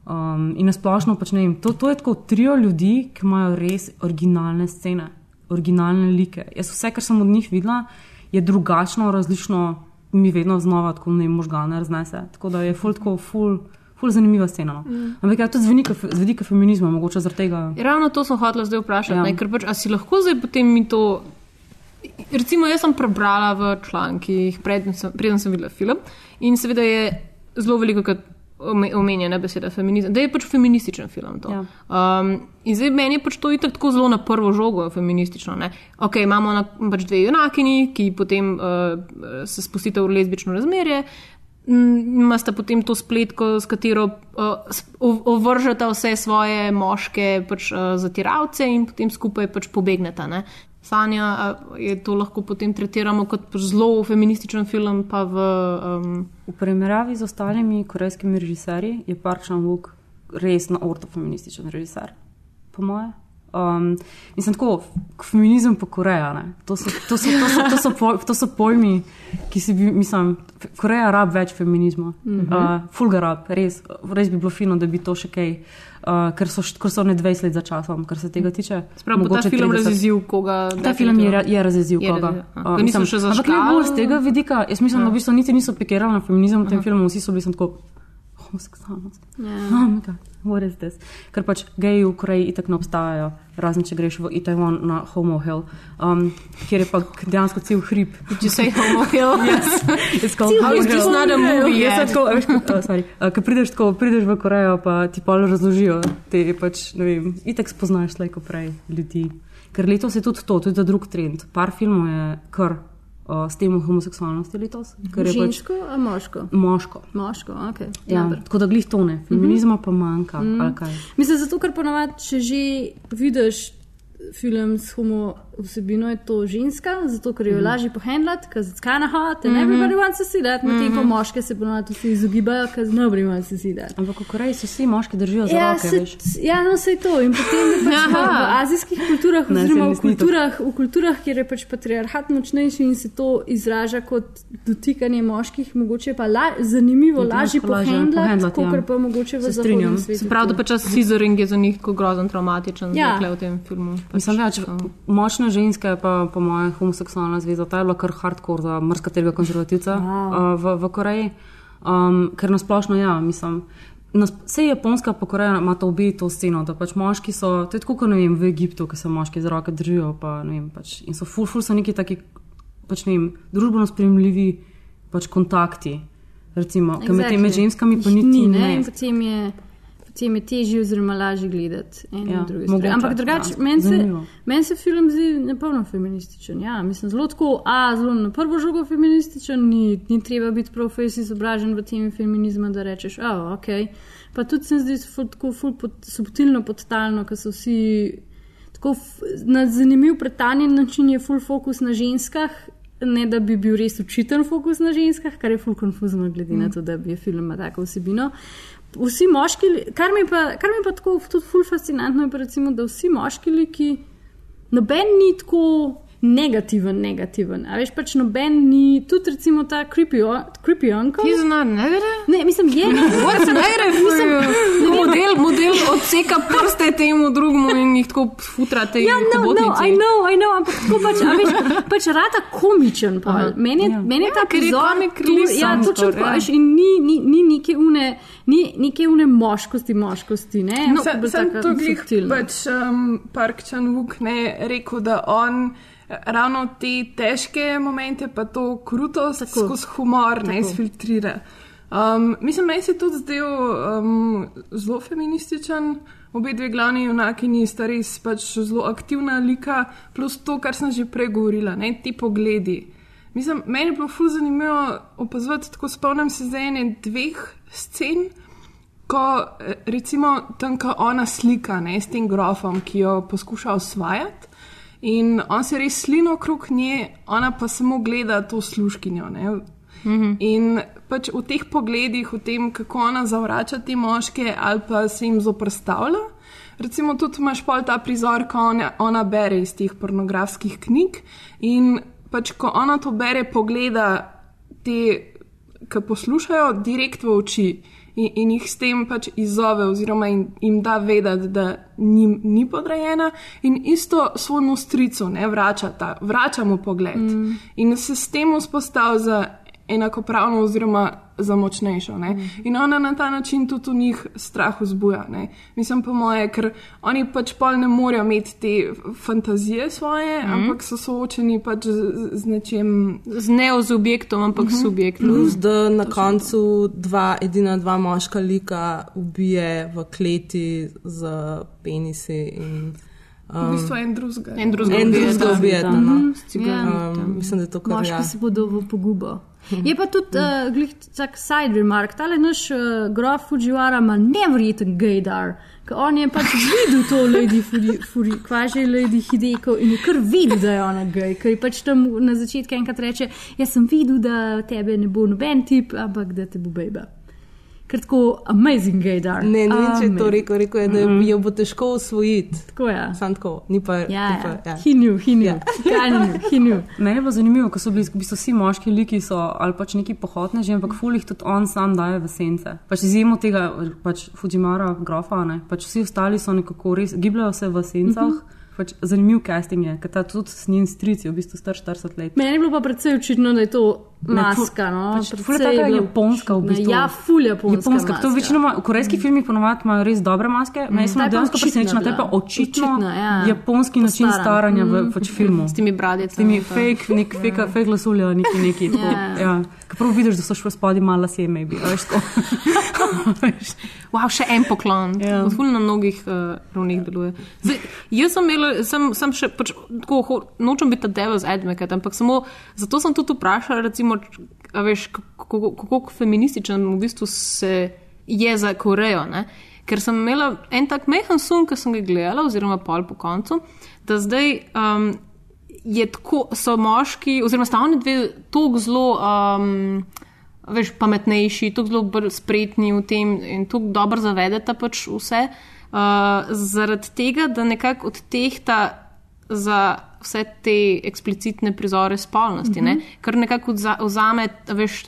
Um, in nasplošno, pač, ne vem, to, to je tako trio ljudi, ki imajo res originalne scene, originalne like. Jaz vse, kar sem od njih videla, je drugačno, različno, mi vedno znova tako ne možgane raznese. Tako da je ful tako ful. Ful zanimiva scena. No. Mm. Ampak ja, tudi z vidika, z vidika feminizma, mogoče zaradi tega. Ravno to sem hotel zdaj vprašati, Ja. ja. ker pač, a si lahko zdaj potem mi to. Recimo, jaz sem prebrala v člankih, preden sem, preden sem videla film, in seveda je zelo veliko krat omenjena beseda feminizem, da je pač feminističen film. to. Ja. Um, in zdaj meni je pač to itak tako zelo na prvo žogo feministično. Ne? Ok, imamo na, pač dve junakini, ki potem uh, se spustite v lezbično razmerje. Mm, Imate potem to spletko, s katero uh, ovržete vse svoje moške pač, uh, zatiralce in potem skupaj pač pobegnete. Ne? Sanja, je to lahko potem tretiramo kot zelo feminističen film, v. Um, V primerjavi z ostalimi korejskimi režiserji je Park Chan-wook res na ortofeminističen režiser, po moje. Um, sem tako, feminizem pa Koreja. ne. To so, to, so, to, so, to, so poj, to so pojmi, ki si bi, mislim, Koreja rab več feminizma. Mm -hmm. uh, Fulga rab, res, res bi bilo fino, da bi to še kaj, uh, ker so, ker so ne 20 let za časom, kar se tega tiče. Prav, bo ta film 30. razjezil koga. Ta film je, je razjezil Je koga. Uh, mislim, Ampak ne bolj z tega vidika. Jaz mislim, da v bistvu niti niso pikirali na feminizem v tem filmu, vsi so bili sem tako homoseksualnost. Ja. Oh my God, what is this? Ker pač geji v Koreji itak ne obstajajo, razen če greš v Itaewon na Homo Hill, um, kjer je pa dejansko cel hrib. Če se homo hill. Yes, it's called How is this not a movie sem tako, a veš, ko- a, sorry, a, ko prideš, tako, prideš v Korejo, pa ti pa razložijo, te pač, ne vem, itek spoznaš slejko prej ljudi. Ker letos je tudi to, tudi ta drug trend. Par filmov je kar uh, s tem homoseksualnosti letos, pač Žensko, a moško? moško. Moško, ok. Ja, tako da glih tone, feminizma pa manjka. Mm -hmm. kaj. Mislim, zato, ker ponavadi, če že vidiš film s homo vsebino, je to ženska, zato ker jo je lažje pohendlati, ker it's kind of hot and everybody wants to see that, medtem ko moške se ponavadi vsi izogibajo, ker nobody wants to see that. Ampak v Koreji se vsi moški držijo za Ja, roke, se, veš. ja, no, vse to. In potem je pač v, v azijskih kulturah, Ne, oziroma v kulturah, v kulturah, kjer je pač patriarhat močnejši in se to izraža kot dotikanje moških, mogoče pa la, zanimivo, lažje pohendlati, kot ja. pa mogoče v Se zahodnem svetu. Se pravi, da pač scissoring je za njih grozen traumatičen, Ja. v tem filmu. Pač, Mislim, več, močna ženska je pa po mojem homoseksualna zveza. Ta je bila kar hardcore za marsikatera konzervativca Wow. uh, v, v Koreji. Um, ker nasplošno, ja, mislim. Vse Japonska pa Koreja ima to obi to sceno, da pač moški so, to je tako kot ne vem, v Egiptu, ki se moški z roke držijo, pa ne vem, pač, in so ful, ful so neki taki, pač ne vem, družbeno spremljivi pač kontakti. Recimo, exactly. med temi ženskami pa niti ni, ne. ne. Potem je, potem je težje, oziroma lažje gledati eno Ja, in drugo. Ampak drugače, ja, meni se, men se film zdi nepolno feminističen. Ja, mislim, zelo tako, a zelo na prvo žogo feminističen, ni, ni treba biti fejs izobražen v temi feminizma, da rečeš, a oh, ok. Pa tudi se mi zdi ful, tako ful pod, subtilno podtalno, ker so vsi tako f- na zanimiv pretanjen način je full fokus na ženskah. Ne, da bi bil res učiten fokus na ženskah, kar je fully konfuzno, glede mm. na to, da bi film imel tako vsebino. Vsi moški, kar mi pa, kar mi pa tako tudi fully fascinantno, je pa recimo, da vsi moški liki, noben ni tako negativen, negativen. A veš, pač noben ni, tudi recimo ta creepy, o- creepy uncle. He's not negative? Ne, mislim, je. What's negative for you? Ko Model, model odseka prste temu drugemu in jih tako futrate Ja, in no, no, hobotnici. I know, I know, ampak tako pač, a veš, pač rata komičen. pol. Meni je, Ja. meni je ta prizor, comic tu- relief ja, sam točno tako, ja. veš, in ni, ni, ni neke une, ni neke une moškosti, moškosti, ne? No, sem taka to glih pač um, Park Chan-wook ne rekel, da on ravno te težke momente, pa to krutost Tako. skozi humor ne Tako. izfiltrira. Um, mislim, meni se tudi zdel um, zelo feminističen. Obe dve glavni junakini sta res pač zelo aktivna lika, plus to, kar sem že prej govorila, ne, ti pogledi. Mislim, meni je bilo fuz zanimivo opazovati, tako spomnim se za ene dveh scen, ko eh, recimo tam, ko ona slika ne, s tem grofom, ki jo poskuša osvajati. In on se res slino okrog nje, ona pa samo gleda to sluškinjo. Ne. Mhm. In pač v teh pogledih, v tem, kako ona zavrača te moške ali pa se jim zoprstavlja. Recimo tudi imaš pol ta prizor, ko ona, ona bere iz teh pornografskih knjig in pač ko ona to bere, pogleda te, ki poslušajo, direkt v oči in, in jih s tem pač izzove, oziroma jim, jim da vedeti, da njim ni podrejena, in isto svojemu stricu ne vrača, ta, vrača mu pogled. Mm. In se s tem vzpostavlja za enakopravno oziroma za močnejšo. Ne? In ona na ta način tudi v njih strah vzbuja. Ne? Mislim po moje, ker oni pač pol ne morejo imeti te fantazije svoje, mm. ampak so soočeni pač z, z nečem. Z ne z objektom, ampak s subjektom. Plus, da na koncu dva, edina dva moška lika ubije v kleti z penisi. In, V bistvu en drugega. En drugega en ubijeta. drugega ubijeta. Mhm, No. s cigaretom. Um, mislim, da je to kar Moški ja. se bodo v pogubo. Je pa tudi uh, glih tak side remark, tale naš uh, grof Fujiwara ima nevreten gaydar. On je pač videl to Lady Furi, Furi kvaže Lady Hideko in je kar videl, da je ona gej. Ker je pač tam na začetku enkrat reče, jaz sem videl, da tebe ne bo noben tip, ampak da te bo bejba. Ker tako amazing gaydar. Ne, ne vem, če je to rekel, rekel je, da Mhm. jo bo težko usvojiti. Tako je. Sam tako, ni pa. Ja, ni pa ja. ja. He knew, he knew. Kaj ne knew, he knew. Meni je bilo zanimivo, ko so bili v bistvu vsi moški liki, so, ali pač neki pohodneži, ampak fulih tudi on sam daje v sence. Pač izjemo tega, pač Fujimara, grofa, ne, pač vsi ostali so nekako res, gibljajo se v sencah. Uh -huh. Pač zanimiv casting je, ker ta tudi s njim strici, v bistvu star 40 let. Meni je bilo pa predvsej očitno, da je to maska. No? Pač ful je taka bilo japonska v bistvu. Ja, ful japonska. Japonska, to večinoma v korejskih filmih ponovadi imajo res dobre maske, mm. meni je pa dejansko očitna presenečeni, te pa očitno, Očitna, ja. japonski način Postaran. staranja v pač filmu. S temi bradicami. S temi fake, nek fake, fake glasulja, neki neki. tako, Ja. Ja. Ko Prav vidiš, da so še spodaj malo lasje, maybe. a veš, tako. Veš. Wow, še en poklon. Ja. Yeah. Ful na mnogih uh, ravnih deluje. Zdaj, jaz sem imela, sem, sem še, pač, tako, nočem biti ta devil's advocate, ampak samo zato sem tudi vprašala, recimo, č- a veš, kako, kako feminističen v bistvu se je za Korejo. Ne? Ker sem imela en tak mehen sum, ki sem ga gledala, oziroma pol po koncu, da zdaj um, je tako, so moški, oziroma sta oni dve tako zelo. Um, veš, pametnejši, tako zelo spretni v tem in tako dobro zavedete pač vse. Uh, zaradi tega, da nekako odtehta za vse te eksplicitne prizore spolnosti, mm -hmm. ne? kar nekako vzame, veš,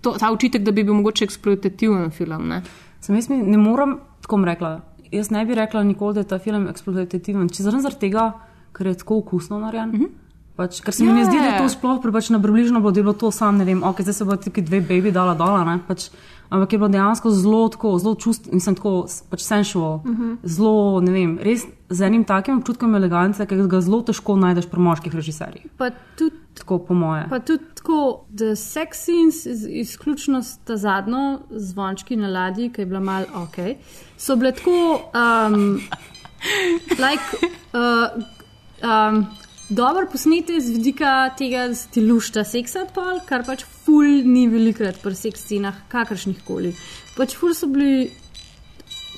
to, ta učitek, da bi bil mogoče eksploitativen film. Ne? Sem jaz mi ne morem tako rekla. Jaz ne bi rekla nikoli, da je ta film eksploitativen. Če zaradi zaradi tega, ker je tako okusno narejen. Mm -hmm. Pač, ker se mi Ja, ne zdi, da ja. je to sploh pri- pač na približno bilo, je to sam, ne vem, ok, zdaj se bo ti dve baby dala dol, ne, pač, ampak je bilo dejansko zelo tako, zelo čust, mislim, tako s- pač sensual, uh -huh. zelo, ne vem, res z enim takim občutkom elegance, ki ga zelo težko najdeš pri moških režiserjih. Pa tudi, Tako po moje. pa tudi tako, da sex scenes, iz, izključno ta zadnjo zvončki na ladji, ki je bila mal ok, so bile tako, um, like, uh, um, dobro posnete z vidika tega stilušta seksa, pol, kar pač ful ni velikrat pri seks scenah, kakršnih koli. Pač ful so bili.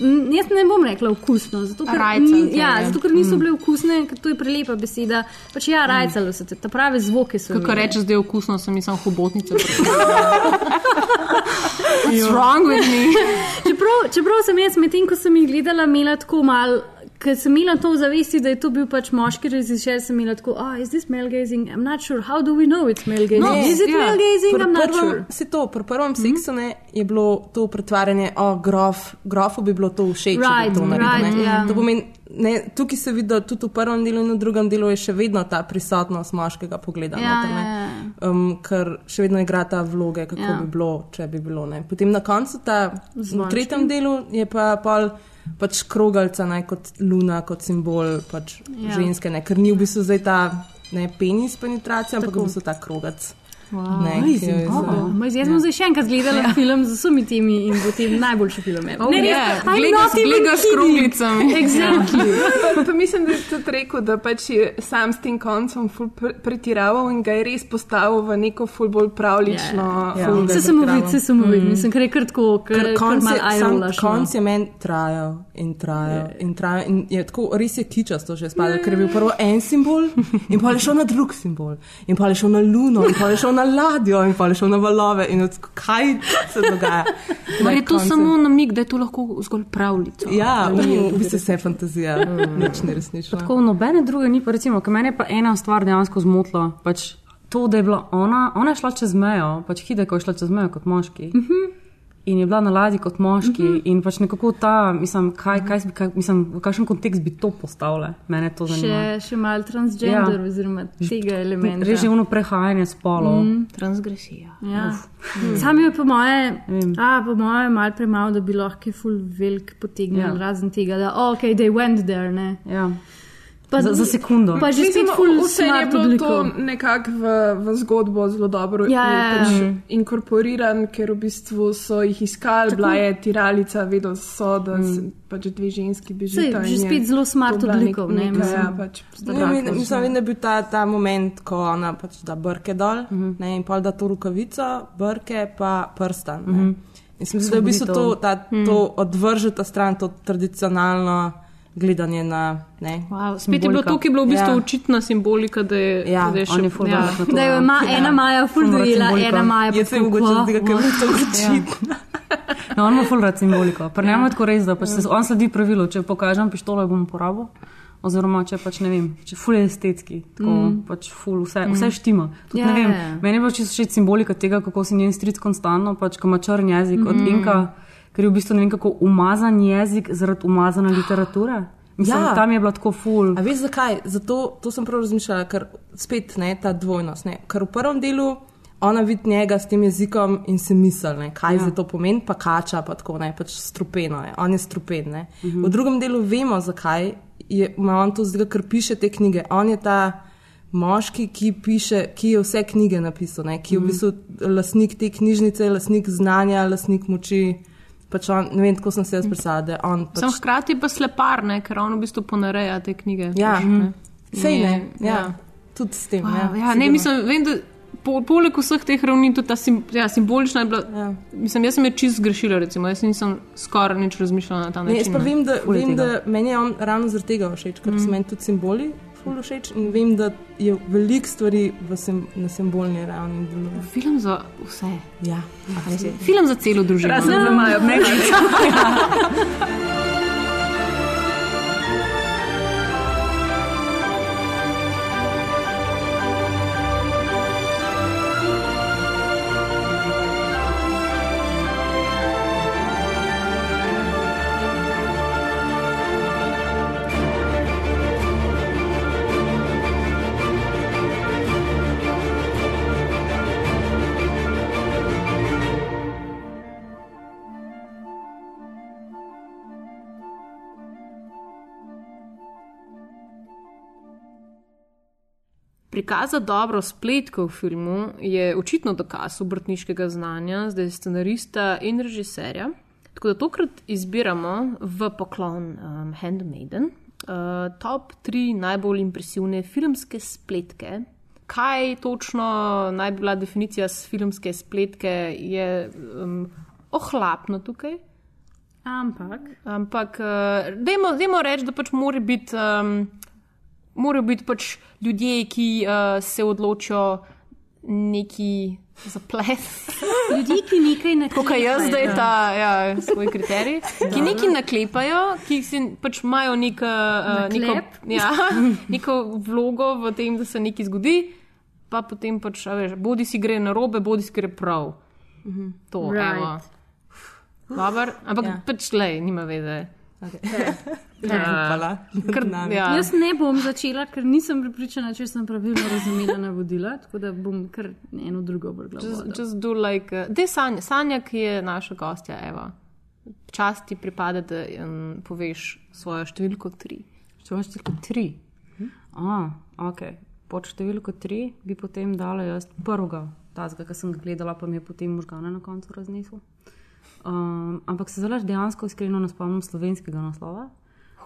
Jaz ne bom rekla okusno, zato ker, Rajcali ni, ja, ja. zato ker niso bile okusne, ker to je prelepa beseda. Pač ja, rajcalo so te, ta prave zvoke so. Kako rečeš, da je okusno, sem jim samo hobotnice. What's wrong with me? Čeprav, čeprav sem jaz medtem, ko sem jih gledala, imela tako mal. Ker sem imela to v zavesti, da je to bil pač moški režiser, sem imela tako, oh, is this male gazing? I'm not sure, how do we know it's male gazing? No, is it ja. male gazing? Pri I'm not prvem- sure. Se to, pri prvem seksu ne, je bilo to pretvarjanje, o, grof, grofu bi bilo to všeč, Right, to naredil. right, ne. ja. To pomeni, ne, tukaj se vidi, da tudi v prvem delu in v drugem delu je še vedno ta prisotnost moškega pogleda. Ja, noter, ja, ja. um, ker še vedno igra ta vloge, kako Ja. bi bilo, če bi bilo. Ne. Potem na koncu, ta, v tretjem delu, je pa pol. Pač krogalca, ne, kot luna, kot simbol pač Ja. ja. ženske, ne, ker ni v bistvu zdaj ta ne, penis penetracija, ampak v bistvu ta krogac. Wow. Ne, zdaj- Oh, jaz bom zdaj še enkrat gledala ja. film z vsemi temi in bo tem najboljši film. Oh, Ne, res, yeah. I'm Gleda- not even gleda s kidding. kroglicami. Exactly. Pa, pa mislim, da je tudi rekel, da pač je sam s tem koncem pretiraval in ga je res postavil v neko ful bolj pravlično. Ja. Yeah. Ja. Se samo vidi, se samo vidi. Mislim, ker je kar tako, ker konc je, sam, ajolaš. konc je meni trajal in trajal in trajal. In je tako, res je kičasto že spadal, ker je bil prvo en simbol in pa je šel na drug simbol in pa je šel na luno in pa je šel na ladjo in pa je šel na valove in od, kaj se dogaja. Mar je to Konce- samo namig, da je to lahko zgolj pravljica? Ja, v, bistvu vse fantazija, nič ne resnično. Tako nobene druge ni, pa recimo, ker mene je pa ena stvar dejansko zmotila. Pač to, da je bila ona, ona je šla čez mejo, pač Hideko je šla čez mejo kot moški. In je bila na ladji kot moški. Mm -hmm. In pač nekako ta, mislim, kaj, kaj, bi- kaj, mislim, v kakšen kontekst bi to postavljala. Mene to zanima. Še, še malo transgender, Ja. oziroma tega elementa. Reže ono prehajanje spolov. Mm. Transgresija. Ja. Sam je po moje, vem. a, po moje malo premalo, da bi lahko ful velik potegnil, Ja. razen tega, da oh, okay, they went there. Ne. Ja. Pa, Za, za sekundo. Pa že Mislim, spet ful vse je smart bilo odlikov. to nekako v, v zgodbo zelo dobro Ja, je ja, pač ja. inkorporiran, ker v bistvu so jih iskali, bila je tiralica, vedeli so, da mm. pač dve ženski Sej, bežita. že in je spet zelo smart odlikov, ne, neka, mislim. Ja, pač, Ne, mi- Mislim, da je bil ta, ta moment, ko ona pač da brke dol uh -huh. ne, in pol da to rukavico, brke pa prstan. Uh -huh. Mislim, da je v bistvu to, ta, to odvržeta stran, to tradicionalno gledanje na. Ne, Wow, spet je bilo Simbolika. to, ki je bilo v bistvu Ja. ja. očitna simbolika, da je, Ja, da je je ful ja. to. Da jo ima ena Maja rad dojela, simbolika. ena Maja pa Je se mogoče zdi, "Kva, ker je what?" to očitno. No, on ima ful rad simboliko. Pri njemu je tako res, da pač se, on sledi pravilu, če pokažem pištolo, bom uporabil. Oziroma, če pač ne vem, če ful je estetski, tako mm. pač ful, vse, vse štima. Ja, ne vem, ja, ja. meni je pač čisto všeč simbolika tega, kako si njen stric konstantno, pač ko ima črn jezik mm. od Inka, ker je v bistvu ne vem kako umazan jezik zaradi umazane literature. Mislim, Ja. tam je bila tako ful. A veš zakaj? Zato to sem prav razmišljala, ker spet ne, ta dvojnost. Ne. Ker v prvem delu ona vidi njega s tem jezikom in si misli, ne, kaj ja. za to pomeni, pa kača, pa tako ne, pač strupeno je. On je strupen. Ne. Uh -huh. V drugem delu vemo, zakaj je, ima on to zdaj, ker piše te knjige. On je ta moški, ki, piše, ki je vse knjige napisal, ne, ki je v bistvu lastnik te knjižnice, lastnik znanja, lastnik moči. Pač on, ne vem, tako sem se jaz je on pač Sem hkrati pa slepar, ne, ker on v bistvu ponareja te knjige. Ja, pač, ne. Sej ne, ja. ja. Tudi s tem. Wow, ja, ja, ne, mislim, vem, da po, poleg vseh teh ravni tudi ta sim, ja, simbolična je bila. Ja. Mislim, jaz sem je čist zgrešila, recimo, jaz nisem skoraj nič razmišljala na ta Ne, jaz način. pa ne. vem, da, vem, da meni je on ravno zaradi tega všeč, ker mm. so meni tudi simboli ful všeč in vem, da je veliko stvari sem, na simbolni ravni deluje. Film za vse. Ja. Film za celo družino. Razen za Majo, ne Prikaza dobro spletko v filmu je očitno dokaz obrtniškega znanja, zdaj scenarista in režiserja. Tako da tokrat izbiramo v poklon um, Handmaiden uh, top 3 najbolj impresivne filmske spletke. Kaj točno naj bi bila definicija filmske spletke, je um, ohlapno tukaj. Ampak, Ampak, uh, dajmo, dajmo reči, da pač mora biti. Um, Morajo biti pač ljudje, ki uh, se odločijo neki zaplet. ljudje, ki nekaj ne Kot jaz, da je ta ja, svoj kriterij, ki nekaj naklepajo, ki si pač imajo nek, uh, neko, ja, neko vlogo v tem, da se nekaj zgodi, pa potem pač, veš, bodi si gre na robe, bodi si gre prav. To, Right. evo. Dobar, ampak Ja. ja. pač le, nima veze. Hvala. Kar, ja. Jaz ne bom začela, ker nisem pripričana, če sem pravilno razumela navodila, tako da bom kar eno drugo vrgla. Just, just do like. Uh, Dej Sanja, Sanja, ki je naša gostja, Eva. Čast ti pripade, da um, poveš svojo številko tri. Številko številko tri. A, ok. Pod številko tri bi potem dala jaz prvega, tazga, ki sem ga gledala, pa mi je potem možgane na koncu raznesel. Um, ampak se zelo dejansko iskreno ne spomnim slovenskega naslova.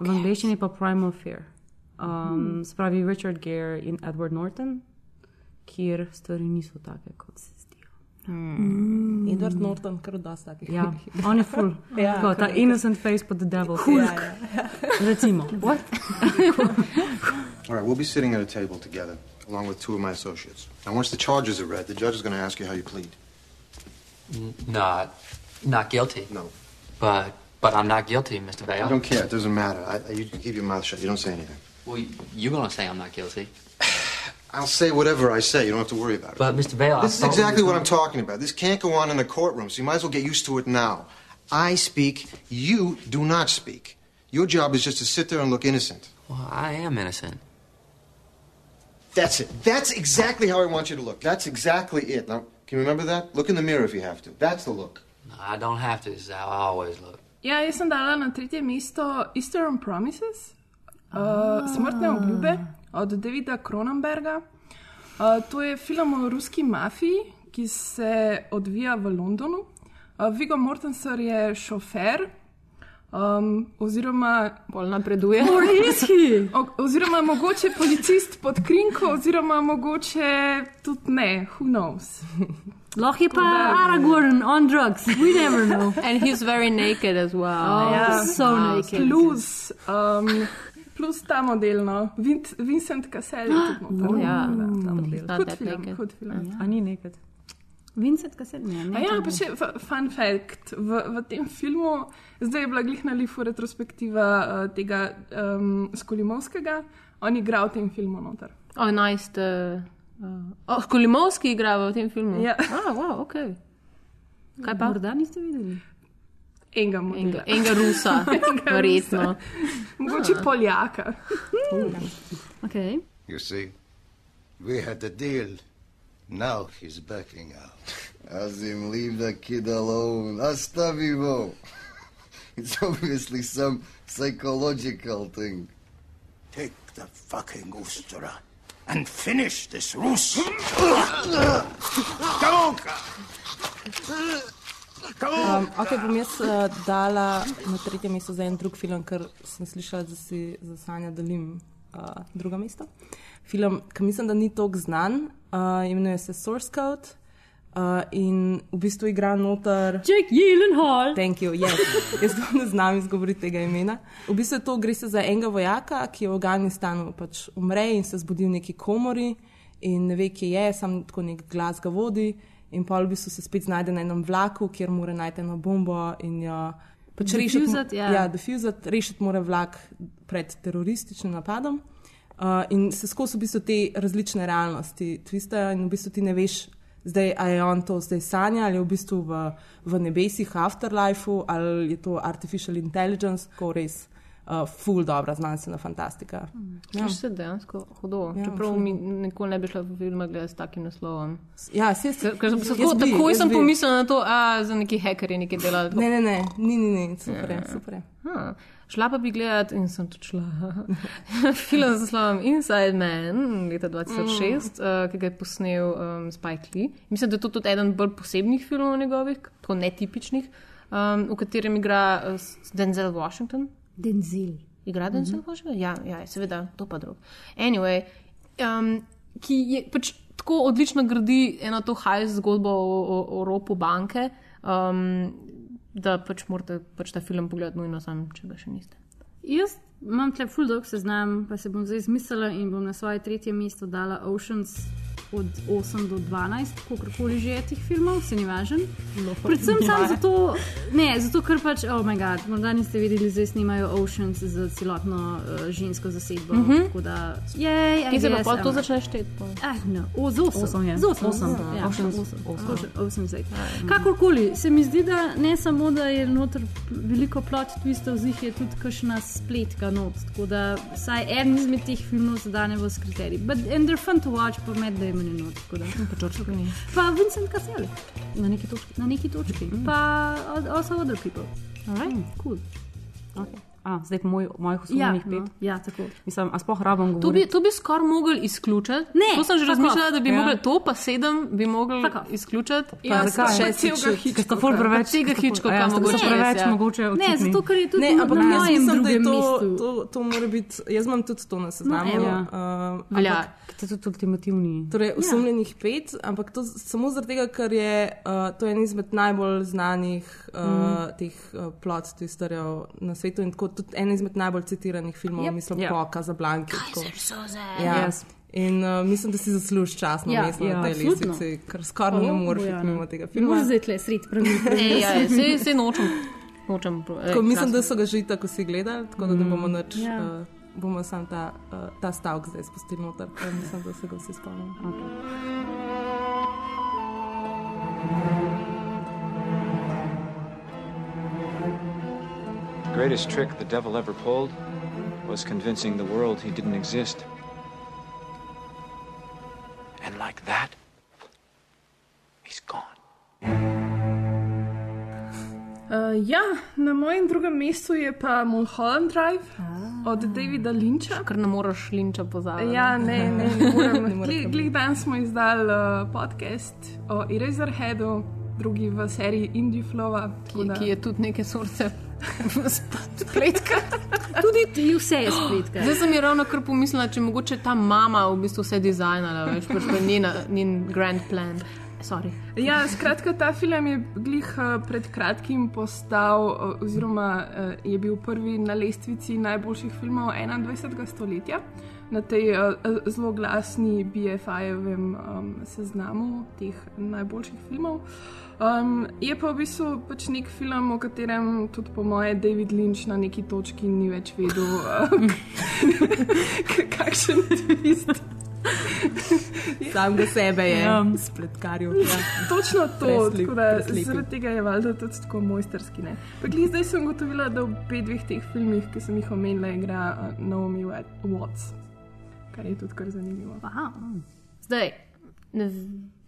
V angleščini pa Primal Fear. Um, se pravi Richard Gere in Edward Norton, kjer stvari niso take, kot se zdijo. Edward Norton, kar da takih. Ja, on je full. Ja, Tako, ta innocent face pod the devil. Ja, ja. Recimo. What? All right, we'll be sitting at a table together, along with two of my associates. Now, once the charges are read, the judge is going to ask you how you plead. Not, not guilty. No, But, but I'm not guilty, Mr. I don't care. It doesn't matter. I, I, you keep your mouth shut. You don't say anything. Well, you're gonna say I'm not guilty. I'll say whatever I say. You don't have to worry about it. But Mr. Vale, I This is exactly what I'm talking about. This can't go on in the courtroom, so you might as well get used to it now. I speak, you do not speak. Your job is just to sit there and look innocent. Well, I am innocent. That's it. That's exactly how I want you to look. That's exactly it. Now, can you remember that? Look in the mirror if you have to. That's the look. No, I don't have to. This is how I always look. Ja, jaz sem dala na tretje mesto Eastern Promises, uh, Smrtne obljube od Davida Cronenberga. Uh, to je film o ruski mafiji, ki se odvija v Londonu. Uh, Vigo Mortensen je šofer. Um, oziroma, bolj napreduje. O, oziroma, mogoče policist pod krinko, oziroma mogoče tudi ne, who knows. Lahko je pa Aragorn on drugs, we never know. And he's very naked as well. Oh, Ja, so naked. Plus, um, plus ta model, no. Vin Vincent Cassel je tudi noter. Ja, ta model. that film, naked. hud film. A ni nekaj. Vincent Cassel, ne, ne. A ja, pa še fun fact. V, v tem filmu, zdaj je bila glih na Lifu retrospektiva uh, tega um, Skolimovskega, on igra v tem filmu noter. Oh, nice. The, uh, oh, Kolimovski igra v tem filmu. Ja. Ah, wow, ok. Kaj pa? Morda niste videli. Enega Enga, modela. enga Rusa, Enga verjetno. Mogoče Poljaka. Okay. You see, we had the deal. Now he's backing out. Azim, leave the kid alone. Astavivo. It's obviously some psychological thing. Take the fucking Ustra and finish this Rus. Come Um, ok, bom jaz uh, dala na tretje mesto za en drug film, ker sem slišala, da si za Sanja delim uh, druga mesta. Film, ki mislim, da ni tako znan, uh, imenuje se Source Code. Uh, in v bistvu igra noter. Jake Gyllenhaal. Thank you, yes. Jaz pa ne znam izgovoriti tega imena. V bistvu to gre se za enega vojaka, ki je v Afganistanu pač umre in se zbudi v neki komori in ne ve, kje je, sam tako nek glas ga vodi. In pa v bistvu se spet znajde na enem vlaku, kjer mora najti eno bombo in jo pač rešiti. Ja. ja, defuzati, rešiti mora vlak pred terorističnim napadom. Uh, in se skozi v bistvu te različne realnosti twistajo, in v bistvu ti ne veš, zdaj, je on to zdaj sanja, ali je v bistvu v, v nebesih, afterlifeu, ali je to artificial intelligence, ko res uh, full dobra znanstvena fantastika. Ja. se dejansko hudo. Ja, Ja, Čeprav ful. mi nikoli ne bi šla v filme gledati s takim naslovom. Ja, se Ker, ker sem se tako, takoj sem pomislila na to, da za neki hekerji nekaj delajo. Ne, ne, ne, ni, ni, ni, super, Ja. super. Ha, šla pa bi gledati in sem tudi šla. Film z naslovom Inside Man leta 2006, mm. uh, ki ga je posnel um, Spike Lee. Mislim, da je to tudi eden bolj posebnih filmov njegovih, tako netipičnih, um, v katerem igra uh, Denzel Washington. Denzel. Igra Denzel mm -hmm. Washington? Ja, ja, seveda, to pa drug. Anyway, um, ki je pač tako odlično gradi eno to hajs zgodbo o, o, o ropu banke. Um, Da pač morate pač ta film pogledati, nujno sam, če ga še niste. Jaz imam tle full dog seznam, pa se bom zdaj zmislila in bom na svoje tretje mesto dala Oceans od 8 do 12, kakorkoli že je teh filmov, se ni važen. Predvsem sam zato, ne, zato ker pač, oh moj bog, morda niste videli, zdaj snimajo Oceans z celotno uh, žensko zasedbo. Mm. -hmm. Tako da, jej, Ti se pa pol to začneš šteti. Ah, no, o, z osem. Osem je. Z osem, Osem. Ja, Oceans. osem. Osem. Osem, osem zdaj. Kakorkoli, se mi zdi, da ne samo, da je noter veliko plot twistov, zih je tudi kakšna spletka not. Tako da vsaj en izmed teh filmov zadane v kriterij. But and they're fun to watch, pa med je not. tako da. Pa George Clooney. Pa Vincent Cassel. Na neki točki. Na neki točki. Mm. Pa also other people. Alright. Mm, cool. Okay. A, zdaj pa moj, mojih Ja, osnovnih no, pet. ja, tako. Mislim, a sploh rabim To govoriti. bi, to bi skoraj mogli izključiti. Ne, to sem že fuck razmišljala, da bi Ja. mogli to, pa sedem bi mogli off. izključiti. Pa zakaj? še Ker celega sta ful preveč. Tega Hitchcocka Ja, sta mogoče preveč res, ja. mogoče Ne, očitni. zato ker je tudi Ne, ampak na jaz mojem mislim, da je to, mestu. to, to mora biti. Jaz imam tudi to na seznamu. No, evo. uh, Velja. Ste tudi ultimativni. Torej, osumljenih ja. pet, ampak to samo zaradi tega, ker je uh, to en izmed najbolj znanih uh, mm. teh uh, plot twisterjev na svetu in tako tudi en izmed najbolj citiranih filmov, yep. Yep. mislim, Ja. yeah. po Kazablanki. tako. Soze. Ja. Yes. In uh, mislim, da si zasluži čas na Ja, mesto ja, na tej absolutno. lestvici, ker skoraj ne O, moreš iti mimo tega Moraš filma. zdaj tle sred pravi. Ej, ja, se, se nočem. nočem ej, Tako, mislim, krasno. da so ga že tako si gledali, tako da ne bomo nič Ja. uh, bomo sam ta, uh, ta stavek zdaj spustili noter, ker mislim, da se ga vsi spomnimo. Okay. Greatest trick the devil ever pulled was convincing the world he didn't exist. And like that, he's gone. Uh, ja, na mojem drugem mestu je pa Mulholland Drive od Davida Lynča. Ker ne moreš linča pozabiti. Ja, ne, ne, ne morem. More Glih- Glih dan smo izdali uh, podcast o Eraserheadu, drugi v seriji Indie Flowa. Ki, ki je tudi neke sorte spletka. Tudi ti vse je spletka. Zdaj sem je ravno kar pomislila, če mogoče ta mama v bistvu vse dizajnala, veš, pač pa njena, njen grand plan. Sorry. Ja, skratka, ta film je glih uh, pred kratkim postal, uh, oziroma uh, je bil prvi na lestvici najboljših filmov 21. stoletja, na tej uh, zelo glasni BFI-jevem um, seznamu teh najboljših filmov. Um, je pa v bistvu pač nek film, o katerem tudi po moje David Lynch na neki točki ni več vedel, uh, kakšen twist. Sam ga sebe je Ja. spletkaril. Ja. Točno to, tako da preslepil. zaradi tega je valjda tudi tako mojsterski. Glih, zdaj sem ugotovila, da v obeh teh filmih, ki sem jih omenila, igra uh, Naomi Wat- Watts, kar je tudi kar zanimivo. Wow. Zdaj, ne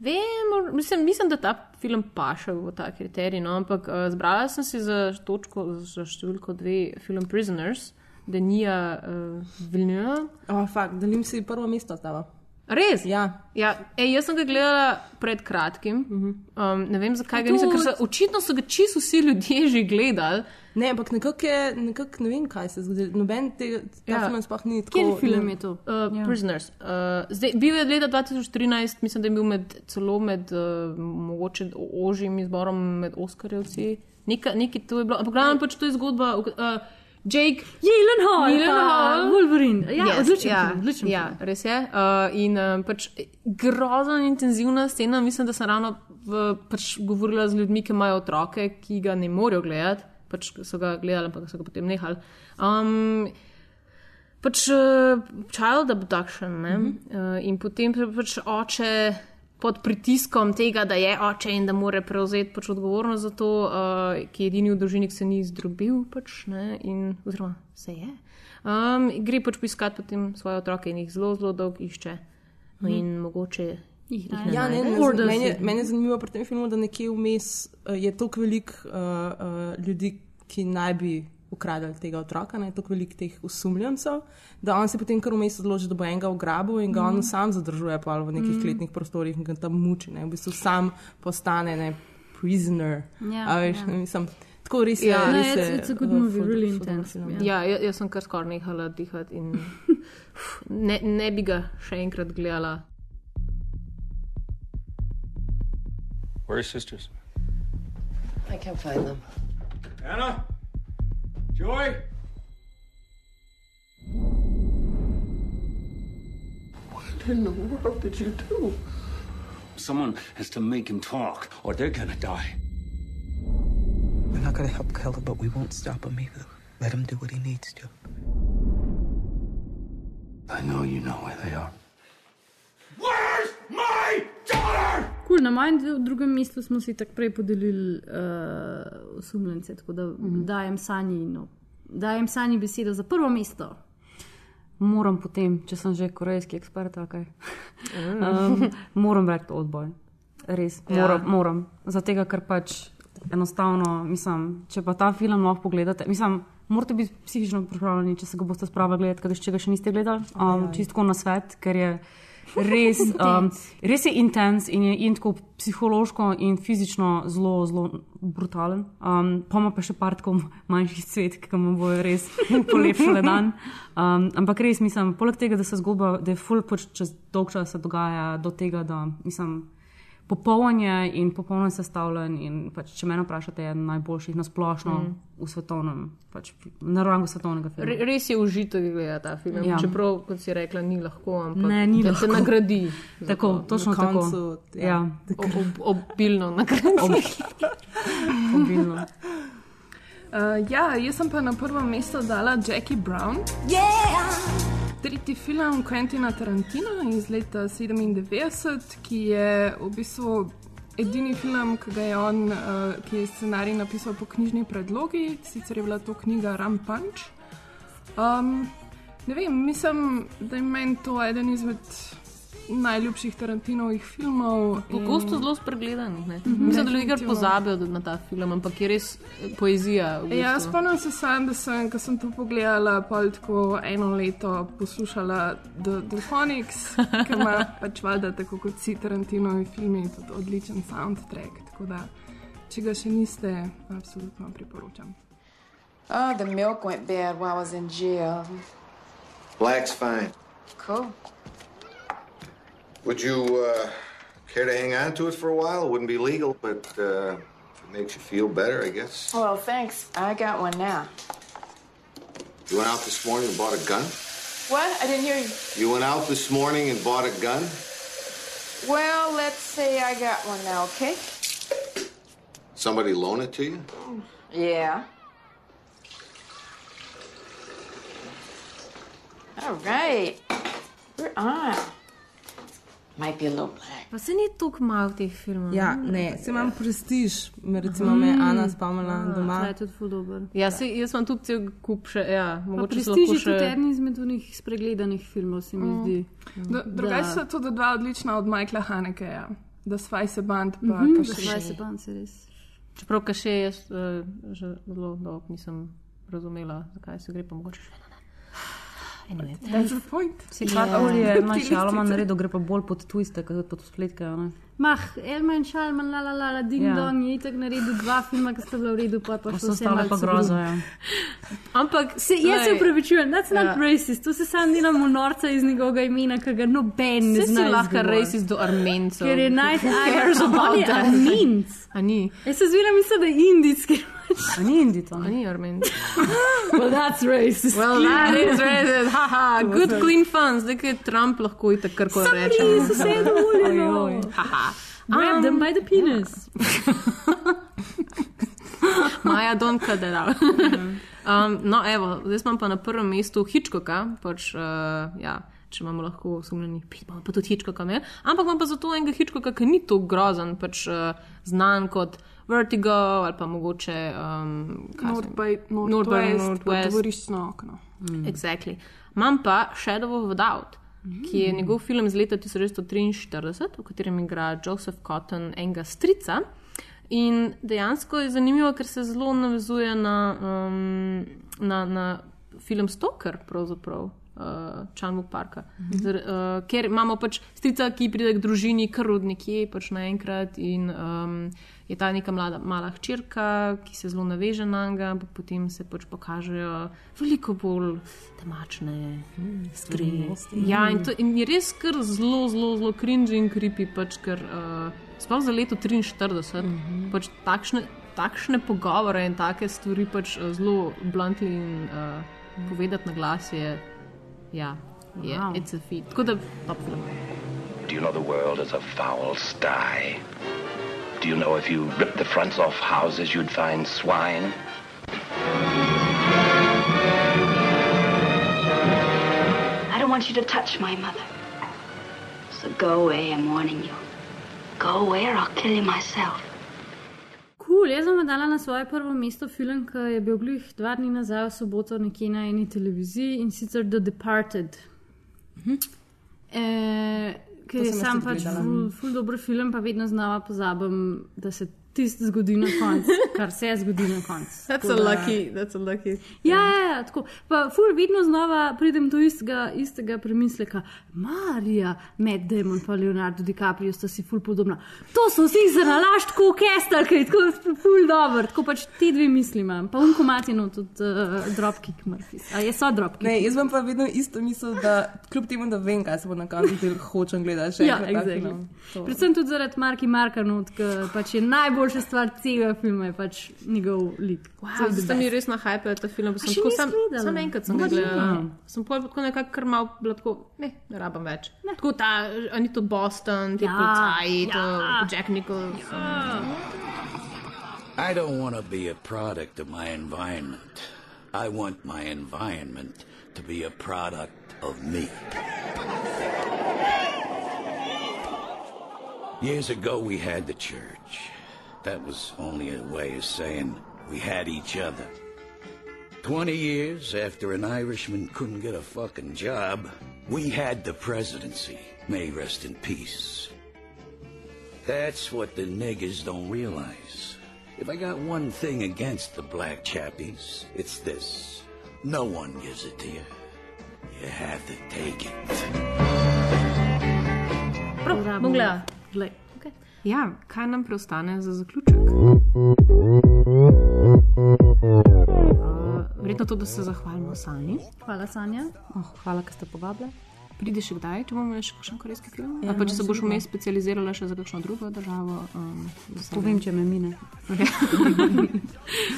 vem, mislim, mislim, da ta film paše v ta kriterij, no, ampak uh, zbrala sem si za točko, za številko dve, film Prisoners, Denija uh, Vilnius. Oh, fakt, delim si prvo mesto stava. Res? Ja. ja ej, jaz sem ga gledala pred kratkim. Um, ne vem, zakaj ga nisem, ker so, očitno so ga čisto vsi ljudje že gledali. Ne, ampak nekako je, nekak ne vem, kaj se je zgodilo. Noben tega Ja. film sploh ni tako. Kateri film je to? Uh, ja. Prisoners. Uh, zdaj, bil je leta 2013, mislim, da je bil med, celo med uh, mogoče ožjim izborom med Oskarjevci. Neka, neki to je bilo, ampak glavno pač to je zgodba. Uh, Jake Gyllenhaal, Gyllenhaal. pa Wolverine. Ja, Yes, odličen ja, film, odličen ja, film. res je. Uh, in uh, pač grozna in intenzivna scena. Mislim, da sem ravno v, pač govorila z ljudmi, ki imajo otroke, ki ga ne morejo gledati. Pač so ga gledali, ampak so ga potem nehali. Um, pač uh, child abduction. Mm -hmm. uh, in potem pa pač oče pod pritiskom tega, da je oče in da mora prevzeti pač odgovornost za to, uh, ki je edini v družini, ki se ni zdrobil, pač, ne, in, oziroma se je. Um, gre pač poiskati potem svoje otroke in jih zelo, zelo dolgo išče. No, in mogoče jih ne Ja, ne, najde. ne, meni, je, meni je zanimivo pri tem filmu, da nekje vmes uh, je toliko velik uh, uh, ljudi, ki naj bi ukradali tega otroka, ne, toliko velik teh osumljencev, da on se potem kar vmes odloči, da bo enega ugrabil in ga on Mhm. sam zadržuje pa v nekih Mhm. kletnih prostorih in ga tam muči. Ne, v bistvu sam postane ne, prisoner. Ja, A veš, ja. ne, mislim, tako res je. Ja. No, res it's- je, it's a good uh, movie, ful- really intense, film. ja. Ja, jaz, jaz sem kar skoraj nehala dihati in ne, ne bi ga še enkrat gledala. Where are your sisters? I can't find them. Anna? Joy? What in the world did you do? Someone has to make him talk, or they're gonna die. We're not gonna help Keller, but we won't stop him either. Let him do what he needs to. I know you know where they are. Where's my daughter? Cool, na mojem dru- drugem mestu smo si tako prej podelili uh, osumljence, tako da mm. dajem sanji, no, dajem sanji besedo za prvo mesto. Moram potem, če sem že korejski ekspert, ali kaj. Um, moram reči odboj. Res, Ja. moram. moram. Zato, ker pač enostavno, mislim, če pa ta film lahko pogledate, mislim, morate biti psihično pripravljeni, če se ga boste spravili gledati, ker če ga še niste gledali, um, čistko na svet, ker je res, um, res je intens in je in tako psihološko in fizično zelo, zelo brutalen. Um, pa ima pa še par tako manjših cvet, ki mu bojo res polepšale dan. Um, ampak res mislim, poleg tega, da se zgodba, da je full pač čez dolg čas se dogaja do tega, da mislim. Popoln je in popolno sestavljen. In pač, če me vprašate, je eden najboljših na splošno Mm. v svetovnem, pač, na rangu svetovnega filma. Re, res je užitek gledati ta film. Ja. Ja. Čeprav, kot si rekla, ni lahko, ampak Ne, ni da lahko. nagradi. za Tako, to. točno Na tako. koncu, Ja. Ob, ob, obilno nagradi. Obilno. Uh, ja, jaz sem pa na prvo mesto dala Jackie Brown. Yeah! Tretji film Quentina Tarantina iz leta 97, ki je v bistvu edini film, ki ga je on, uh, ki je scenarij napisal po knjižni predlogi, sicer je bila to knjiga Ram Punch. Um, ne vem, mislim, da je meni to eden izmed najljubših Tarantinovih filmov. in- Pogosto zelo spregledan. ne. Mhm. Mislim, da ljudje pozabijo na ta film, ampak je res eh, poezija. V Ja, bistvu. spomnim se sam, da sem, ko sem to pogledala, pol tako eno leto poslušala The, The Phonics, ki ima pač valjda tako kot vsi Tarantinovi filmi, tudi odličen soundtrack. Tako da, če ga še niste, absolutno priporočam. Oh, the milk went bad while I was in jail. Black's fine. Cool. Would you uh, care to hang on to it for a while? It wouldn't be legal, but uh, if it makes you feel better, I guess. Well, thanks. I got one now. You went out this morning and bought a gun? What? I didn't hear you. You went out this morning and bought a gun? Well, let's say I got one now, okay? Somebody loan it to you? Yeah. All right. We're on. Might be a little black. Pa se ni tako malo teh filmov. Ja, ne, se imam prestiž, me recimo me je Ana spomnila doma. Ta je tudi ful dober. Ja, se, jaz sem tudi cel kup še, ja, mogoče se Prestiž lahko je še... tudi eden izmed unih spregledanih filmov, se mi Mm. zdi. Do- Drugače so tudi dva odlična od Michaela Hanekeja, The Spice Band pa Mhm, Kaši. The Spice Band se res. Čeprav ka še jaz uh, že zelo dolgo nisem razumela, zakaj se gre, pa mogoče še ena. Anyway. That's the point. Si karkoli je manjšaloma naredil, gre pa bolj pod twiste, kot pod spletke. ne? Mah, Elman Šalman, la la la, la ding Ja. dong, je itak naredil dva filma, ki sta bila v redu, pa je pa so vse ostale pa grub. ja. Ampak Se, jaz se upravičujem, that's not Ja. racist, to se sam delamo norca iz njegovega imena, ki ga noben ne zna. lahko izgovoriti. racist do Armencev. Ker je nice, Who cares about on je that? Armenc. A ni? Jaz se zviram, mislim, da je indijski. A ni indito. A ni Armenc. well, that's racist. Well, that is racist. Haha, good clean fun. Zdaj, ko je Trump, lahko itak karkoli reče. Niso vse dovoljeno. Ojoj. Haha. Grab them by the penis. Maja, don't cut that out. um, no, evo, zdaj smo pa na prvem mestu Hitchcocka, pač, uh, ja, če imamo lahko osumljenih pet, bomo pa tudi Hitchcocka imeli. Ampak imam pa zato enega Hitchcocka, ki ni tako grozen, pač uh, znan kot Vertigo ali pa mogoče um, North by North by Northwest, Northwest. tovoriščno okno. Exactly. Imam pa Shadow of a Doubt, ki je njegov film iz leta 1943, v katerem igra Joseph Cotton enega strica. In dejansko je zanimivo, ker se zelo navezuje na, um, na, na film Stoker, pravzaprav. Uh, Čanvuk parka. Mhm. Zar, uh, ker imamo pač strica, ki pride k družini, kar od nekje, pač naenkrat, in um, je ta neka mlada, mala hčerka, ki se zelo naveže na njega, pa potem se pač pokažejo veliko bolj temačne stvari. skrivnosti. Ja, in, to, in je res kar zelo, zelo, zelo cringe in creepy, pač, ker uh, sploh za leto 43, mm -hmm. pač takšne, takšne pogovore in take stvari pač uh, zelo bluntly in uh, povedati na glas je, ja, je Wow. it's a feat. Tako da top film. Do you know the world is a foul sty? Do you know if you ripped the fronts off houses, you'd find swine? I don't want you to touch my mother. So go away, I'm warning you. Go away or I'll kill you myself. Cool, jaz sem dala na svoje prvo mesto film, ki je bil glih dva dni nazaj v soboto nekje na eni televiziji in sicer The Departed. E, ker je sam pač ful, ful dober film, pa vedno znova pozabim, da se tisto zgodi na koncu, kar se zgodi na koncu. That's da- lucky, that's a lucky. Ja, ja, ja, tako. Pa ful vedno znova pridem do istega, istega premisleka. Marija, Matt Damon pa Leonardo DiCaprio sta si ful podobna. To so vsi za nalašč, tako kestalke, tako ful dobro. Tako pač ti dve mislima. Pa unko matino tudi uh, Dropkick Murphys. A je so Dropkick? Ne, jaz imam pa vedno isto misel, da kljub temu, da vem, kaj se bo na koncu del hočem gledati. še Ja, exactly. Predvsem tudi zaradi Marki Markanot, ki pač je najboljša stvar celega filma, je pač njegov lik. Wow, zdaj mi res na hype ta film. Sem tako sam, sam enkrat sem ga Mogoče gledala. ne. Sem pol tako nekako kar mal bila tako, ne, ne rabim več. Ne. Tako ta, a ni to Boston, ti Ja, policaji, ja. to Jack Nicholson. I don't want to be a product of my environment. I want my environment to be a product of me. Years ago, we had the church. That was only a way of saying we had each other. Twenty years after an Irishman couldn't get a fucking job, we had the presidency. May rest in peace. That's what the niggers don't realize. If I got one thing against the black chappies, it's this. No one gives it to you. You have to take it. Prav, bom gledala. Ja, kaj nam preostane za zaključek? Uh, verjetno to, da se zahvalimo Sani. Hvala, Sanja. Oh, hvala, ker ste povabili. Prideš še kdaj, če bomo še kakšen korejski film? Ja, Ja, pa če se no, boš vmes specializirala še za kakšno drugo državo? Um, Povem, če me mine.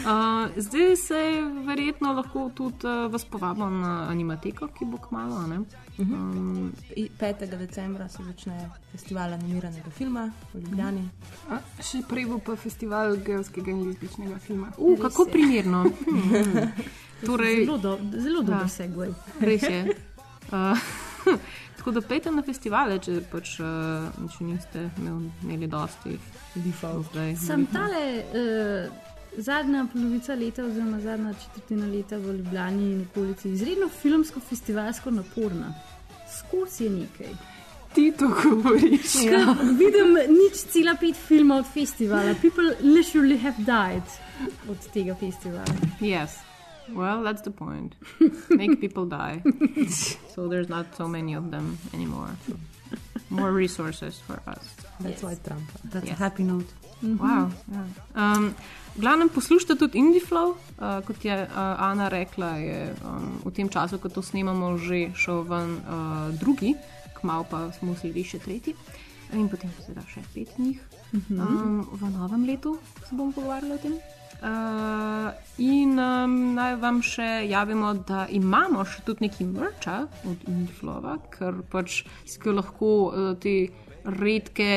uh, zdaj se verjetno lahko tudi uh, vas povabimo na animateko, ki bo kmalo. ne? Um, 5. decembra se začne festival animiranega filma v Ljubljani. A, še prej bo pa festival gejskega in lezbičnega filma. Uh, kako primerno. Hmm. Torej, Zelo, do, zelo dober segway. Res je. Uh, tako da pejte na festivale, če pač uh, če niste imel, imeli dosti zdaj. Sem tale uh, zadnja polovica leta, oziroma zadnja četrtina leta v Ljubljani in okolici izredno filmsko-festivalsko naporna. Skozi je nekaj. Ti to govoriš. Ja. Vidim nič cela pet filmov od festivala. People literally have died od tega festivala. Yes. Well, that's the point. Make people die. so there's not so many of them anymore. More resources for us. That's why Trump. That's Yes. a happy note. Wow, ja. um, glavnem poslušajte tudi Indiflow, uh, kot je uh, Ana rekla, je um, v tem času, ko to snemamo, že šel ven uh, drugi, kmalo pa smo sledili še tretji. In potem seveda še pet njih. Mhm. Um, v novem letu se bomo pogovarjali o tem. Uh, in um, naj vam še javimo, da imamo še tudi nekaj mrča od Indiflova, ker pač si ga lahko uh, te redke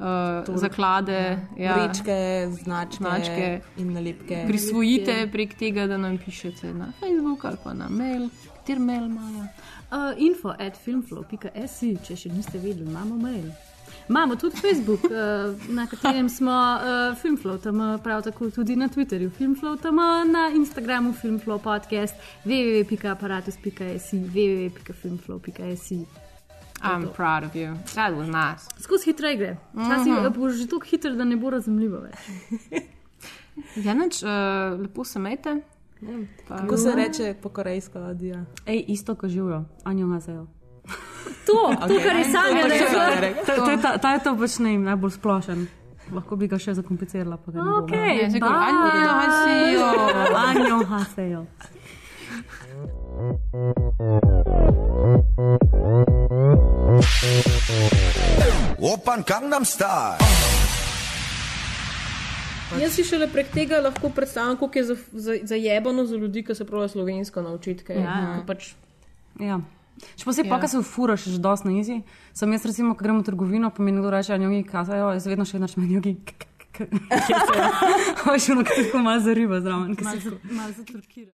uh, zaklade, ja, Vrečke, značke, značke in nalepke. prisvojite prek tega, da nam pišete na Facebook ali pa na mail, kater mail imamo. Uh, info at filmflow.si, če še niste vedeli, imamo mail. Imamo tudi Facebook, uh, na katerem smo uh, Filmflow, prav tako tudi na Twitterju, Filmflow, na Instagramu Filmflow podcast, www.aparatus.si, www.filmflow.si. I'm proud of you. That was nice. Skozi hitre igre. Včasih Mhm. uh, bo že tako hiter, da ne bo razumljivo več. Ja, nič, uh, lepo se mete. Pa- Kako se reče po korejsko, Adija? Ej, isto kot živijo, anjo hazejo. To, to, kar je Sanja rekla. Ta, ta, ta, je to pač ne, najbolj splošen. Lahko bi ga še zakomplicirala. pa ga ne bom. Okej, Ja, tako, anjo hasejo. Anjo hasejo. Open Gangnam Style. Jaz si šele prek tega lahko predstavljam, kako je za- za- zajebano za ljudi, ki se pravijo slovensko naučiti. kaj- Ja. Pač, Ja. Še posebej, pa, Ja. ko se ufuraš, že dosti na izi. Sem jaz, recimo, ko gremo v trgovino, pa mi nekdo reče, da jogi kazajo, jaz vedno še vedno jogi. Veš, ono, ki tako malo zariba zraven. ko si tako- Malo za Turkijo.